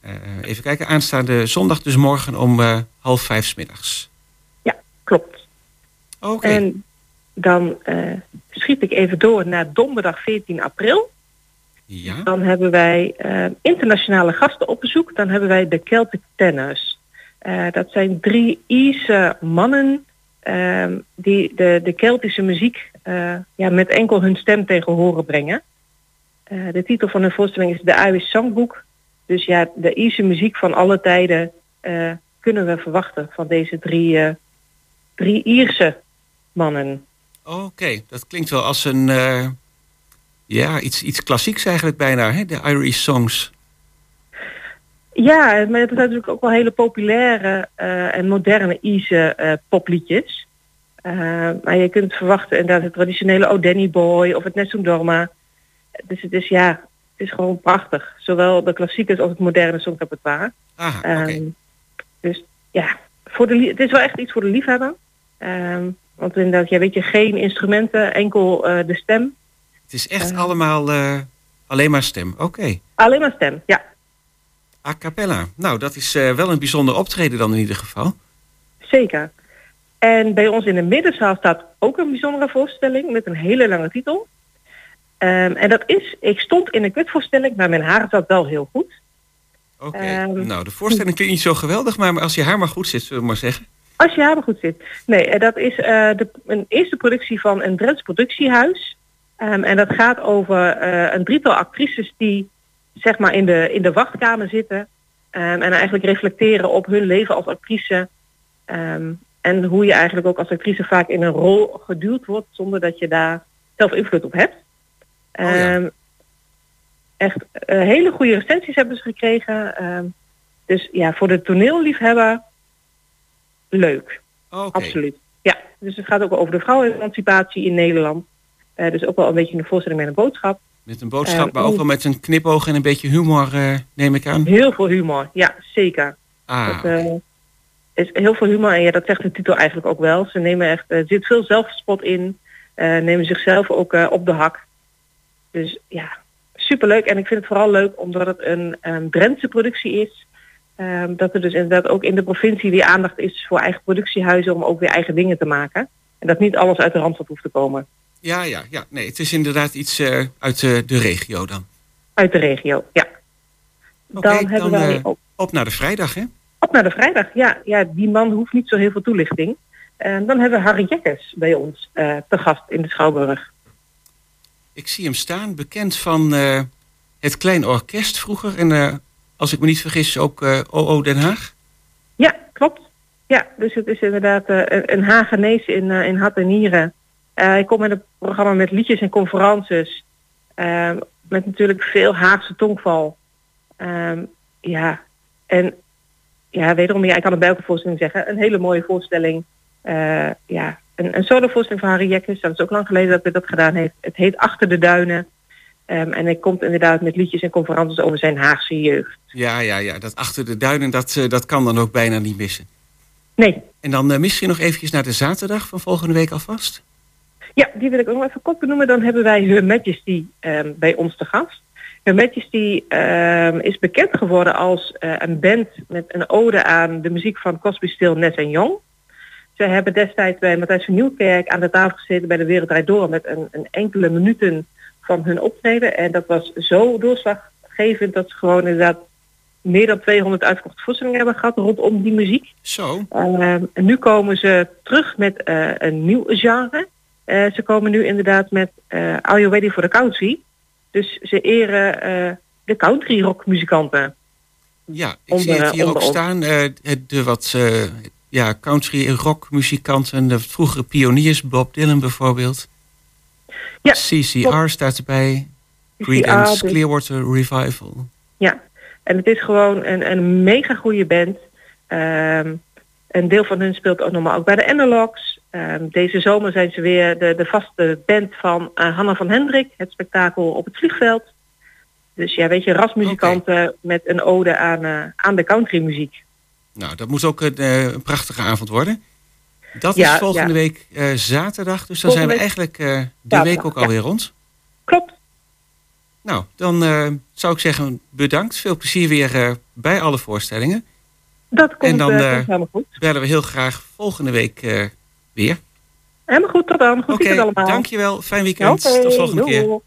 Eh, even kijken, aanstaande zondag, dus morgen om eh, half vijf 's middags. Ja, klopt. Oké. En dan eh, schiet ik even door naar donderdag 14 april. Ja. Dan hebben wij internationale gasten op bezoek. Dan hebben wij de Celtic Tenors. Dat zijn drie Ierse mannen ehm, die de, de Keltische muziek ja, met enkel hun stem tegen horen brengen. De titel van hun voorstelling is de Irish Songbook. Dus ja, de Ierse muziek van alle tijden eh, kunnen we verwachten van deze drie, eh, drie Ierse mannen. Oké, dat klinkt wel als een, eh, ja, iets, iets klassieks eigenlijk bijna, hè? de Irish Songs. Ja, maar het zijn natuurlijk ook wel hele populaire en moderne Ierse popliedjes. Maar je kunt verwachten inderdaad het traditionele Oh Danny Boy of het Nessun Dorma. Dus het is ja, is gewoon prachtig. Zowel de klassiekers als het moderne songrepertoire. Ah, oké. Ehm, dus ja, voor de, het is wel echt iets voor de liefhebber. Ehm, want inderdaad, ja, weet je, geen instrumenten, enkel eh, de stem. Het is echt eh. allemaal eh, alleen maar stem. Oké. Alleen maar stem, ja. A cappella. Nou, dat is eh, wel een bijzonder optreden dan in ieder geval. Zeker. En bij ons in de middenzaal staat ook een bijzondere voorstelling met een hele lange titel. Ehm, en dat is, ik stond in een kwitvoorstelling, maar mijn haar zat wel heel goed. Oké. Ehm, nou, de voorstelling klinkt niet zo geweldig, maar als je haar maar goed zit, zullen we maar zeggen. Als je haar maar goed zit. Nee, eh, dat is eh, de, een eerste productie van een Drents productiehuis. Ehm, en dat gaat over eh, een drietal actrices die zeg maar in de, in de wachtkamer zitten. en eigenlijk reflecteren op hun leven als actrice. En hoe je eigenlijk ook als actrice vaak in een rol geduwd wordt zonder dat je daar zelf invloed op hebt. Ehm, Echt eh, hele goede recensies hebben ze gekregen. Ehm, dus ja, voor de toneelliefhebber leuk. Absoluut. Ja, dus het gaat ook over de vrouwenemancipatie in Nederland. Eh, dus ook wel een beetje een voorstelling met een boodschap. Met een boodschap, Eh, maar ook wel met een knipoog en een beetje humor, eh, neem ik aan. Heel veel humor, ja, zeker. Ah, Dat, is heel veel humor en ja, dat zegt de titel eigenlijk ook wel. Ze nemen echt, er zit veel zelfspot in, nemen zichzelf ook op de hak. Dus ja, superleuk. En ik vind het vooral leuk omdat het een um, Drentse productie is. Ehm, dat er dus inderdaad ook in de provincie weer aandacht is voor eigen productiehuizen om ook weer eigen dingen te maken. En dat niet alles uit de Randstad hoeft te komen. ja, ja, ja. Nee, het is inderdaad iets eh, uit de regio dan. Uit de regio, ja. Dan hebben dan, wij eh, ook Op naar de vrijdag, hè? op naar de vrijdag. Ja, ja, die man hoeft niet zo heel veel toelichting. En dan hebben we Harry Jekkers bij ons eh, te gast in de Schouwburg. Ik zie hem staan, bekend van eh, het Klein Orkest vroeger. En eh, als ik me niet vergis, ook eh, OO Den Haag. Ja, klopt. Ja, dus het is inderdaad eh, een, Hagenees in, eh, in hart en nieren. Eh ik kom met een programma met liedjes en conferences. Met natuurlijk veel Haagse tongval. Ehm, ja, en ja, wederom, ja, ik kan het bij elke voorstelling zeggen. Een hele mooie voorstelling. Eh, ja, een, een solo voorstelling van Harry Jekkers. Dat is ook lang geleden dat hij dat gedaan heeft. Het heet Achter de Duinen. Ehm, en hij komt inderdaad met liedjes en conferences over zijn Haagse jeugd. Ja, ja, ja. Dat achter de duinen, dat, eh, dat kan dan ook bijna niet missen. Nee, En dan eh, misschien nog eventjes naar de zaterdag van volgende week alvast. Ja, die wil ik ook nog even kort benoemen. Dan hebben wij Her Majesty ehm, bij ons te gast. Her Majesty ehm, is bekend geworden als eh, een band met een ode aan de muziek van Cosby, Still, Net en Jong. Ze hebben destijds bij Matthijs van Nieuwkerk aan de tafel gezeten bij de Wereld Draait Door met een, een enkele minuten van hun optreden. En dat was zo doorslaggevend dat ze gewoon inderdaad meer dan 200 uitverkochte voorstellingen hebben gehad rondom die muziek. Zo. Ehm, en nu komen ze terug met eh, een nieuw genre. Eh, ze komen nu inderdaad met eh Are You Ready for the Country? Dus ze eren eh, de country rock muzikanten. Ja, ik Onder- zie het hier ook staan. eh, het- de wat eh, ja, country en rock muzikanten. De vroegere pioniers, Bob Dylan bijvoorbeeld. Ja, CCR staat erbij. Creedence dus- Clearwater Revival. Ja, en het is gewoon een, een mega goede band. Ehm, een deel van hun speelt ook normaal ook bij de Analogs. Ehm, deze zomer zijn ze weer de, de vaste band van eh, Hanna van Hendrik, het spektakel op het vliegveld. Dus ja, weet je, rasmuzikanten met een ode aan, eh, aan de countrymuziek. Nou, dat moet ook een, eh, een prachtige avond worden. Dat Ja, is volgende ja. week eh, zaterdag. Dus dan Volgende zijn we eigenlijk eh, de zaterdag, week ook ja. alweer rond. Klopt. Nou, dan zou ik zeggen bedankt. Veel plezier weer bij alle voorstellingen. Dat komt, En dan helemaal goed. bellen we heel graag volgende week weer. Helemaal goed, tot dan. Goed weekend allemaal. dankjewel. Fijn weekend. Tot volgende keer. doei.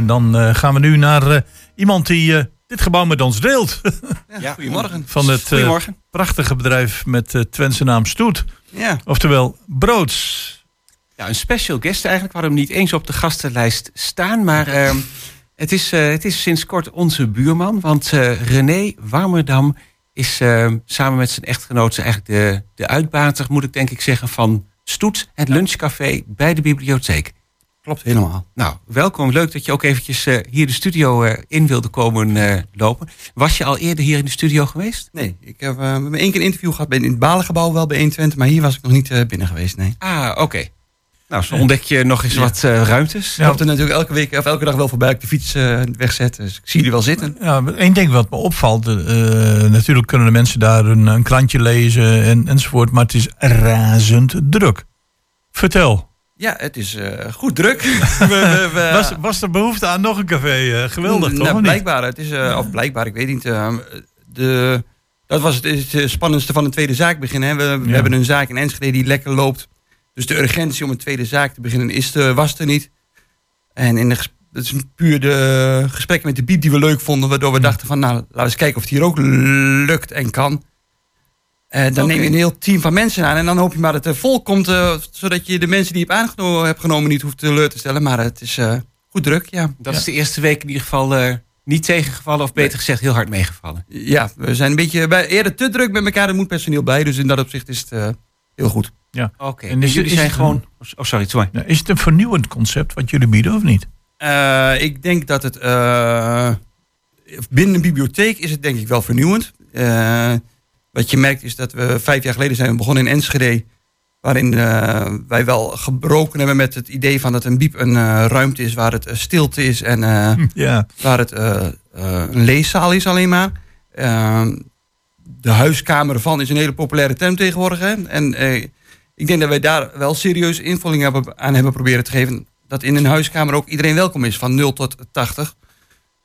En dan eh, gaan we nu naar eh, iemand die eh, dit gebouw met ons deelt. [LAUGHS] Ja, goedemorgen. Van het Goedemorgen. prachtige bedrijf met de Twentse naam Stoet. Ja. Oftewel Broods. Ja, een special guest eigenlijk. We hadden hem niet eens op de gastenlijst staan. Maar ehm, het, is, het is sinds kort onze buurman. Want René Warmerdam is ehm, samen met zijn echtgenoot eigenlijk de, de uitbater, moet ik denk ik zeggen, van Stoet, het lunchcafé bij de bibliotheek. Klopt helemaal. Nou, welkom. Leuk dat je ook eventjes eh, hier de studio eh, in wilde komen eh, lopen. Was je al eerder hier in de studio geweest? Nee, ik heb uh, één keer een interview gehad bij, in het Balengebouw, wel bij 120, maar hier was ik nog niet eh, binnen geweest, nee. Ah, oké. Nou, zo ontdek je nog eens wat eh, ruimtes. Ik loop er natuurlijk elke week of elke dag wel voorbij ik de fiets eh, wegzet, dus ik zie jullie wel zitten. Ja, één ding wat me opvalt. eh, natuurlijk kunnen de mensen daar een, een krantje lezen en, enzovoort. Maar het is razend druk. Vertel. Ja, het is eh, goed druk. [LAUGHS] we, we- we- Was, was er behoefte aan nog een café? Eh, geweldig, toch? Nou, of niet? blijkbaar. Het is, eh, of blijkbaar, ik weet niet. eh, de, dat was het, het spannendste van een tweede zaak beginnen. Hè. We, we Ja. hebben een zaak in Enschede die lekker loopt. Dus de urgentie om een tweede zaak te beginnen is er, was er niet. En in de, het is puur de gesprekken met de biep die we leuk vonden. Waardoor we dachten van, nou, laten we eens kijken of het hier ook lukt en kan. Eh, dan neem je een heel team van mensen aan. En dan hoop je maar dat het vol komt. eh, zodat je de mensen die je hebt aangenomen hebt genomen niet hoeft teleur te stellen. Maar het is eh, goed druk, ja. Dat is de eerste week in ieder geval eh, niet tegengevallen, of beter gezegd heel hard meegevallen. Ja, we zijn een beetje bij, eerder te druk met elkaar. Er moet personeel bij. Dus in dat opzicht is het eh, heel goed. Ja. Oké, En jullie is zijn het gewoon... Oh, sorry, sorry. Is het een vernieuwend concept wat jullie bieden of niet? Eh, ik denk dat het... eh, binnen een bibliotheek is het denk ik wel vernieuwend. Wat je merkt is dat we vijf jaar geleden zijn we begonnen in Enschede. Waarin eh, wij wel gebroken hebben met het idee van dat een biep een eh, ruimte is waar het eh, stilte is. En eh, Ja. waar het een leeszaal is alleen maar. Eh, de huiskamer van is een hele populaire term tegenwoordig. Hè? En ik denk dat wij daar wel serieus invulling hebben, aan hebben proberen te geven. Dat in een huiskamer ook iedereen welkom is, van 0 tot 80.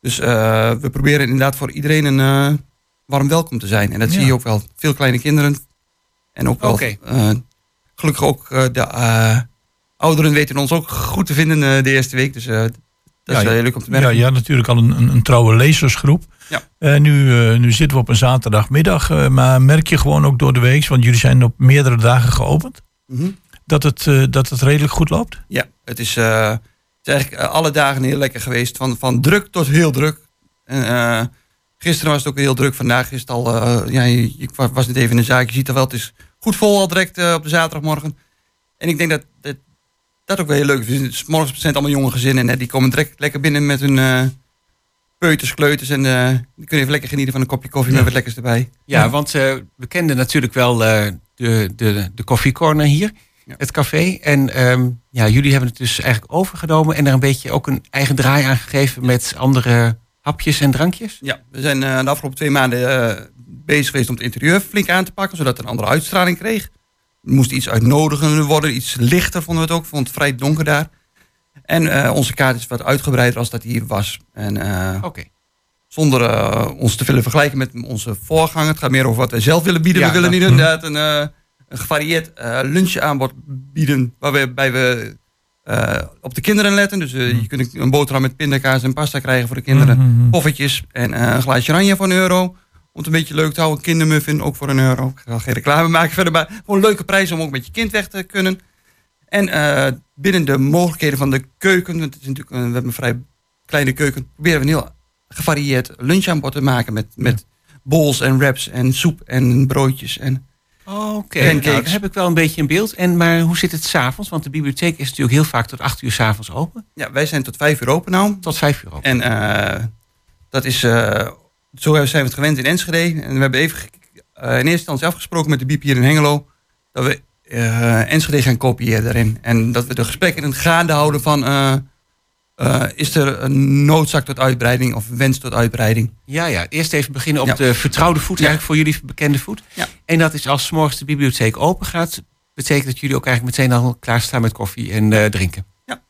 Dus we proberen inderdaad voor iedereen een warm welkom te zijn. En dat Ja. zie je ook wel. Veel kleine kinderen. En ook wel, eh, gelukkig ook eh, de eh, ouderen weten ons ook goed te vinden de eerste week. Dus dat Ja, is wel ja. heel leuk om te Ja, merken. je had natuurlijk al een, een, een trouwe lezersgroep. Ja. Nu, nu zitten we op een zaterdagmiddag. maar merk je gewoon ook door de week, want jullie zijn op meerdere dagen geopend, Mhm. dat, het, dat het redelijk goed loopt? Ja, het is, het is eigenlijk alle dagen heel lekker geweest. Van, van druk tot heel druk. En, eh, gisteren was het ook heel druk. Vandaag is het al... eh, ja, je, je was net even in de zaak. Je ziet al wel, het is goed vol al direct eh, op de zaterdagmorgen. En ik denk dat dat, dat ook wel heel leuk is. 's morgens zijn het allemaal jonge gezinnen. En die komen direct lekker binnen met hun eh, peuters, kleuters. En die kunnen even lekker genieten van een kopje koffie met wat lekkers erbij. Ja, want we kenden natuurlijk wel de, de, de koffiecorner hier, Ja. het café. En ehm, ja, jullie hebben het dus eigenlijk overgenomen en er een beetje ook een eigen draai aan gegeven met andere hapjes en drankjes. Ja, we zijn eh, de afgelopen twee maanden eh, bezig geweest om het interieur flink aan te pakken, zodat het een andere uitstraling kreeg. Er moest iets uitnodigender worden, iets lichter vonden we het ook. Vond het vrij donker daar. En eh, onze kaart is wat uitgebreider als dat hier was. En zonder ons te willen vergelijken met onze voorganger. Het gaat meer over wat wij zelf willen bieden. Ja, we willen inderdaad een, een gevarieerd lunchaanbod bieden. Waarbij we eh, op de kinderen letten. Dus eh, je kunt een boterham met pindakaas en pasta krijgen voor de kinderen. Mhm. Poffertjes en eh, een glaasje oranje voor een euro. Om het een beetje leuk te houden. Kindermuffin ook voor een euro. Ik ga geen reclame maken verder. Maar gewoon een leuke prijs om ook met je kind weg te kunnen. En binnen de mogelijkheden van de keuken. Want het is natuurlijk we hebben een vrij kleine keuken. Proberen we een heel gevarieerd lunchaanbod te maken. Met, met bowls en wraps en soep en broodjes. En Oké, Pancakes. nou, dan heb ik wel een beetje een beeld. En, maar hoe zit het s'avonds? Want de bibliotheek is natuurlijk heel vaak tot acht uur s'avonds open. ja, wij zijn tot vijf uur open nou. Tot vijf uur open. En eh, dat is, eh, zo zijn we het gewend in Enschede. En we hebben even eh, in eerste instantie afgesproken met de biep hier in Hengelo. Dat we eh, Enschede gaan kopiëren daarin. En dat we de gesprekken in het gaande houden van... eh, is er een noodzaak tot uitbreiding of een wens tot uitbreiding? Ja, ja. Eerst even beginnen op Ja. de vertrouwde voet, Ja. eigenlijk voor jullie bekende voet. Ja. En dat is als 's morgens de bibliotheek open gaat, betekent dat jullie ook eigenlijk meteen al klaarstaan met koffie en eh, drinken. Ja.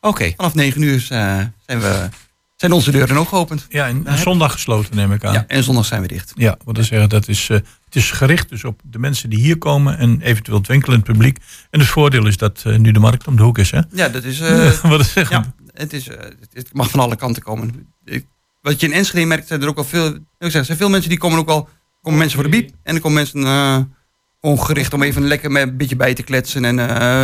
Oké. Vanaf negen uur eh, zijn we zijn onze deuren ook geopend. Ja, en, en zondag gesloten neem ik aan. Ja, en zondag zijn we dicht. Ja, wat ik zeggen, dat is, eh, het is gericht dus op de mensen die hier komen en eventueel het winkelend publiek. En het voordeel is dat nu de markt om de hoek is, hè? Ja, dat is... eh, [LAUGHS] wat ik zeg, ja, het, is, eh, het mag van alle kanten komen. Ik- wat je in Enschede merkt, zijn er ook wel veel... Ik zeg, er zijn veel mensen die komen ook wel... komen mensen voor de biep. En er komen mensen eh gewoon gericht om even lekker met een beetje bij te kletsen. En, eh,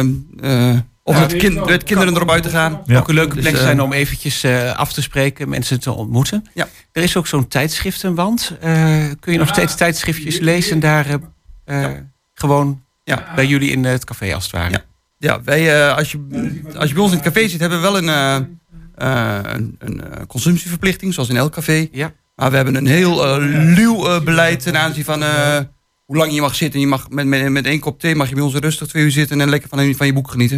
eh, of met, kind, met kinderen erop uit te gaan. Ook een leuke Dus, plek eh, zijn om eventjes eh, af te spreken, mensen te ontmoeten. Ja. Er is ook zo'n tijdschriftenwand. Eh, kun je nog steeds tijdschriftjes lezen daar eh, eh, gewoon Ja. bij jullie in het café als het ware? Ja. Wij, eh, als, je, als je bij ons in het café zit, hebben we wel een, eh, eh, een, een eh, consumptieverplichting, zoals in elk café. Ja. Maar we hebben een heel luw beleid ten aanzien van eh, hoe lang je mag zitten. Je mag met, met, met één kop thee mag je bij ons rustig twee uur zitten en lekker van, van je boek genieten.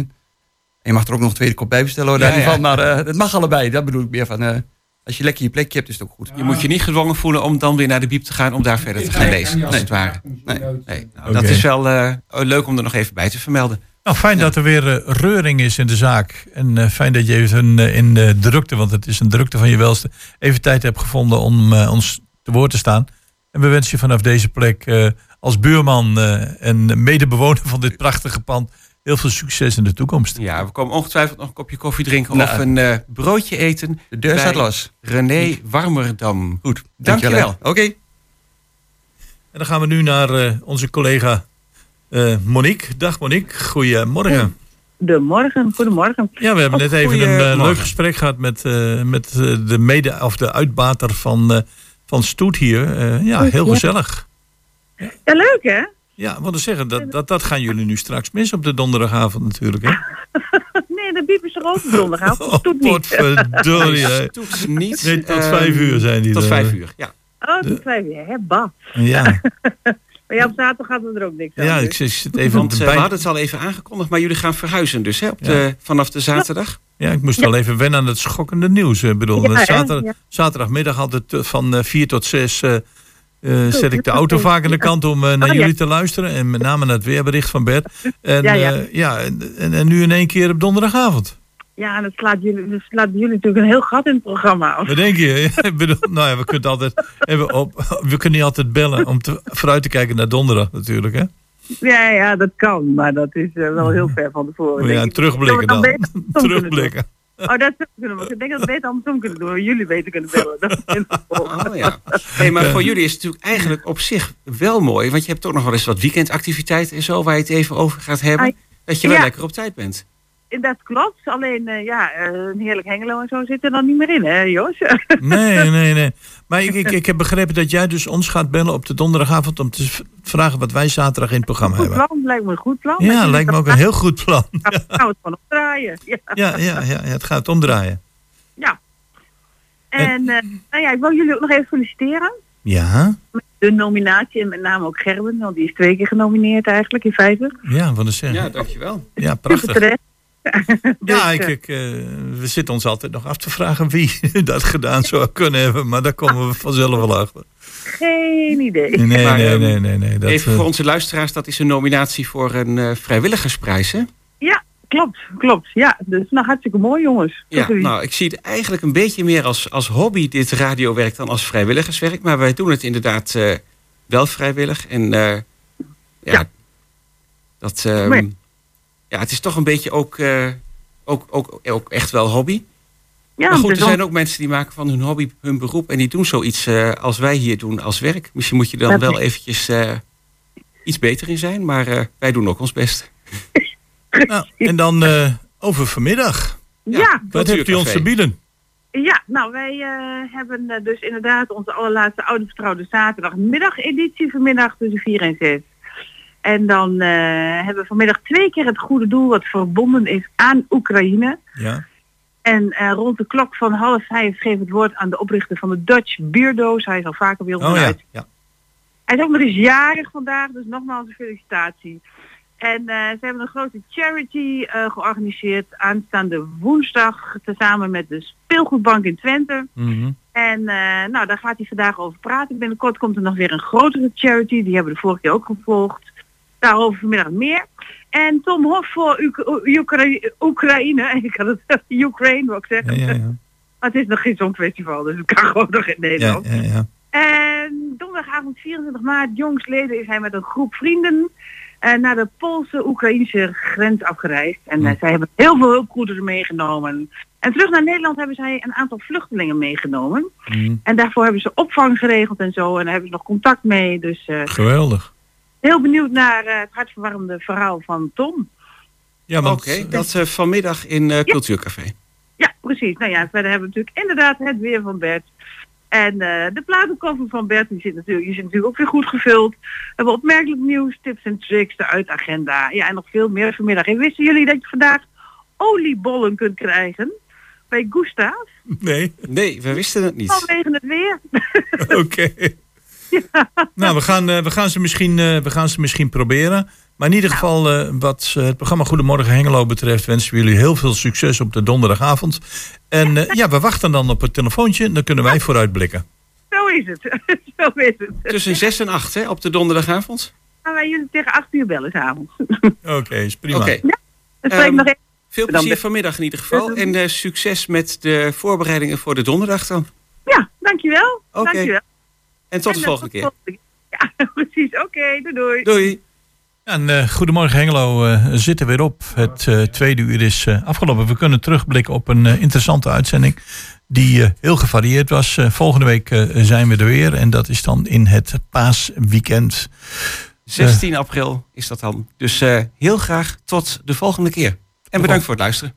En je mag er ook nog een tweede kop bij bestellen, hoor, daar Ja, niet ja. van. Maar eh, het mag allebei, dat bedoel ik meer van. eh, als je lekker je plekje hebt, is het ook goed. Je moet je niet gedwongen voelen om dan weer naar de biep te gaan om daar verder te gaan lezen, als Nee. het ware. Nee. Nee, nou, Dat is wel eh, leuk om er nog even bij te vermelden. Nou, fijn dat er weer eh, reuring is in de zaak. En eh, fijn dat je even eh, in de drukte, want het is een drukte van je welste, even tijd hebt gevonden om ons te woord te staan. En we wensen je vanaf deze plek eh, als buurman eh, en medebewoner van dit prachtige pand heel veel succes in de toekomst. Ja, we komen ongetwijfeld nog een kopje koffie drinken Nou. of een broodje eten. De deur staat los. René Warmerdam. Goed, Dankjewel. Oké. En dan gaan we nu naar eh, onze collega eh, Monique. Dag Monique, goedemorgen. Goedemorgen, goedemorgen. Ja, we hebben net even een eh, leuk gesprek gehad met, eh, met de mede of de uitbater van, eh, van Stoet hier. Eh, ja, heel gezellig. Ja, leuk hè? Ja, wat te zeggen, dat, dat, dat gaan jullie nu straks mis op de donderdagavond natuurlijk. Hè? [LAUGHS] Nee, de biep is er ook op donderdagavond. Oh, Doet niet. potverdorie. niet. Nee, tot vijf uur zijn die Tot vijf uur, ja. Oh, tot vijf uur. Hè, bah. Ja, [LAUGHS] Maar ja, op zaterdag gaat het er ook niks aan. ja ik dus. zit- zit even Want te eh, we bij. hadden het al even aangekondigd, maar jullie gaan verhuizen dus hè, op de, vanaf de zaterdag. Ja, ik moest wel even wennen aan het schokkende nieuws. Ik bedoel, Ja, hè? zaterdag, Ja. zaterdagmiddag altijd eh, van eh, vier tot zes eh, eh, zet ik de auto vaak aan de kant om eh, naar Oh, ja. jullie te luisteren. En met name naar het weerbericht van Bert. En Ja, ja, ja. ja en, en, en nu in één keer op donderdagavond. Ja, en dat slaat, jullie, dat slaat jullie natuurlijk een heel gat in het programma. Wat denk je? [LAUGHS] Bedoel, nou ja, we kunnen altijd even op, we kunnen niet altijd bellen om te, vooruit te kijken naar donderdag natuurlijk. Hè? Ja, ja, dat kan. Maar dat is eh, wel heel ver van tevoren. Ja, terugblikken dan. terugblikken. Oh, dat zou kunnen we. Ik denk dat we het beter andersom kunnen doen. Jullie beter kunnen bellen. Dat Oh ja. Hey, maar voor jullie is het natuurlijk eigenlijk op zich wel mooi. Want je hebt ook nog wel eens wat weekendactiviteiten en zo waar je het even over gaat hebben. Ah, Dat je wel ja. lekker op tijd bent. Dat klopt. Alleen, eh, ja, eh, een heerlijk Hengelo en zo zit er dan niet meer in, hè, Jos? [LAUGHS] Nee, nee, nee. Maar ik, ik, ik heb begrepen dat jij dus ons gaat bellen op de donderdagavond om te vragen wat wij zaterdag in het programma Goed hebben. plan, lijkt me een goed plan. Ja, lijkt me ook een heel goed plan. [LAUGHS] Gaan we gaan we het gewoon opdraaien. Ja. Ja, ja, ja, ja het gaat omdraaien. ja. En, eh, nou ja, ik wil jullie ook nog even feliciteren. Ja, met De nominatie en met name ook Gerben, want die is twee keer genomineerd eigenlijk in feite. ja, wat een zeggen. Ja, dankjewel. Ja, Super prachtig. Terecht. [LAUGHS] Ja, Dus, ik, eh, ik, eh, we zitten ons altijd nog af te vragen wie [LAUGHS] dat gedaan zou kunnen hebben. Maar daar komen we vanzelf wel achter. Geen idee. Nee, Maar, nee, ehm, nee, nee. nee dat, even eh, voor onze luisteraars, dat is een nominatie voor een eh, vrijwilligersprijs hè? Ja, klopt, klopt. Ja, dus nou hartstikke mooi jongens. Ja, nou, ik zie het eigenlijk een beetje meer als, als hobby, dit radiowerk, dan als vrijwilligerswerk. Maar wij doen het inderdaad eh, wel vrijwillig. En eh, ja, Ja. Dat, ehm, ja, het is toch een beetje ook, eh, ook, ook, ook echt wel hobby. ja, maar goed, er zijn ook mensen die maken van hun hobby hun beroep. En die doen zoiets eh, als wij hier doen als werk. Misschien moet je dan wel eventjes eh, iets beter in zijn. Maar eh, wij doen ook ons best. [LAUGHS] nou, en dan eh, over vanmiddag. Ja, Wat heeft u ons te bieden? Ja, nou wij eh, hebben dus inderdaad onze allerlaatste oude vertrouwde zaterdagmiddageditie vanmiddag tussen 4 en 6. En dan eh, hebben we vanmiddag twee keer het goede doel wat verbonden is aan Oekraïne. Ja. En eh, rond de klok van half vijf geef ik het woord aan de oprichter van de Dutch Bierdoos. Hij is al vaker ons Oh ja, uit. ja. Hij is ook nog eens jarig vandaag, dus nogmaals een felicitatie. En eh, ze hebben een grote charity georganiseerd aanstaande woensdag tezamen met de Speelgoedbank in Twente. Mhm. En nou, daar gaat hij vandaag over praten. Binnenkort komt er nog weer een grotere charity. Die hebben we de vorige keer ook gevolgd. Daarover vanmiddag meer. En Tom Hof voor Oekra- Oekraïne. [LAUGHS] Ik had het Ukraine wil ik zeggen. Ja, ja, ja. [LAUGHS] Maar het is nog geen Songfestival, dus het kan [LAUGHS] gewoon nog in Nederland. ja, ja. En donderdagavond 24 maart, jongstleden, is hij met een groep vrienden eh, naar de Poolse-Oekraïnse grens afgereisd. En eh, zij hebben heel veel hulpgoederen meegenomen. En terug naar Nederland hebben zij een aantal vluchtelingen meegenomen. Mm, En daarvoor hebben ze opvang geregeld en zo. En daar hebben ze nog contact mee. Dus eh, geweldig. Heel benieuwd naar eh, het hartverwarmende verhaal van Tom. Ja, Oké, want dat eh, vanmiddag in eh, Cultuurcafé. Ja, precies. Nou ja, verder hebben we natuurlijk inderdaad het weer van Bert. En eh, de platenkoffer van Bert die zit, natuurlijk, die zit natuurlijk ook weer goed gevuld. We hebben opmerkelijk nieuws, tips en tricks, de uitagenda. Ja, en nog veel meer vanmiddag. En wisten jullie dat je vandaag oliebollen kunt krijgen bij Gustav? nee, Nee, we wisten het niet. Vanwege het weer. [LAUGHS] oké. [LAUGHS] Nou, we gaan, eh, we, gaan ze misschien, eh, we gaan ze misschien proberen. Maar in ieder geval, eh, wat het programma Goedemorgen Hengelo betreft, wensen we jullie heel veel succes op de donderdagavond. En eh, ja, we wachten dan op het telefoontje. Dan kunnen wij vooruitblikken. Zo is het. [LAUGHS] Zo is het. Tussen 6 en 8 hè, op de donderdagavond. Gaan wij jullie tegen 8 uur bellen s'avonds. [LAUGHS] Oké, is prima. Oké. Dan spreek ik Ehm, nog even. Veel plezier vanmiddag in ieder geval. En eh, succes met de voorbereidingen voor de donderdag dan. Ja, dankjewel. Oké. Dankjewel. En tot de En, eh, volgende keer. volgende. Ja, [LAUGHS] precies. Oké, doei doei. Doei. En eh, Goedemorgen Hengelo eh, zit er weer op. Het eh, tweede uur is eh, afgelopen. We kunnen terugblikken op een eh, interessante uitzending. Die eh, heel gevarieerd was. Eh, volgende week eh, zijn we er weer. En dat is dan in het paasweekend. 16 april is dat dan. Dus eh, heel graag tot de volgende keer. En bedankt voor het luisteren.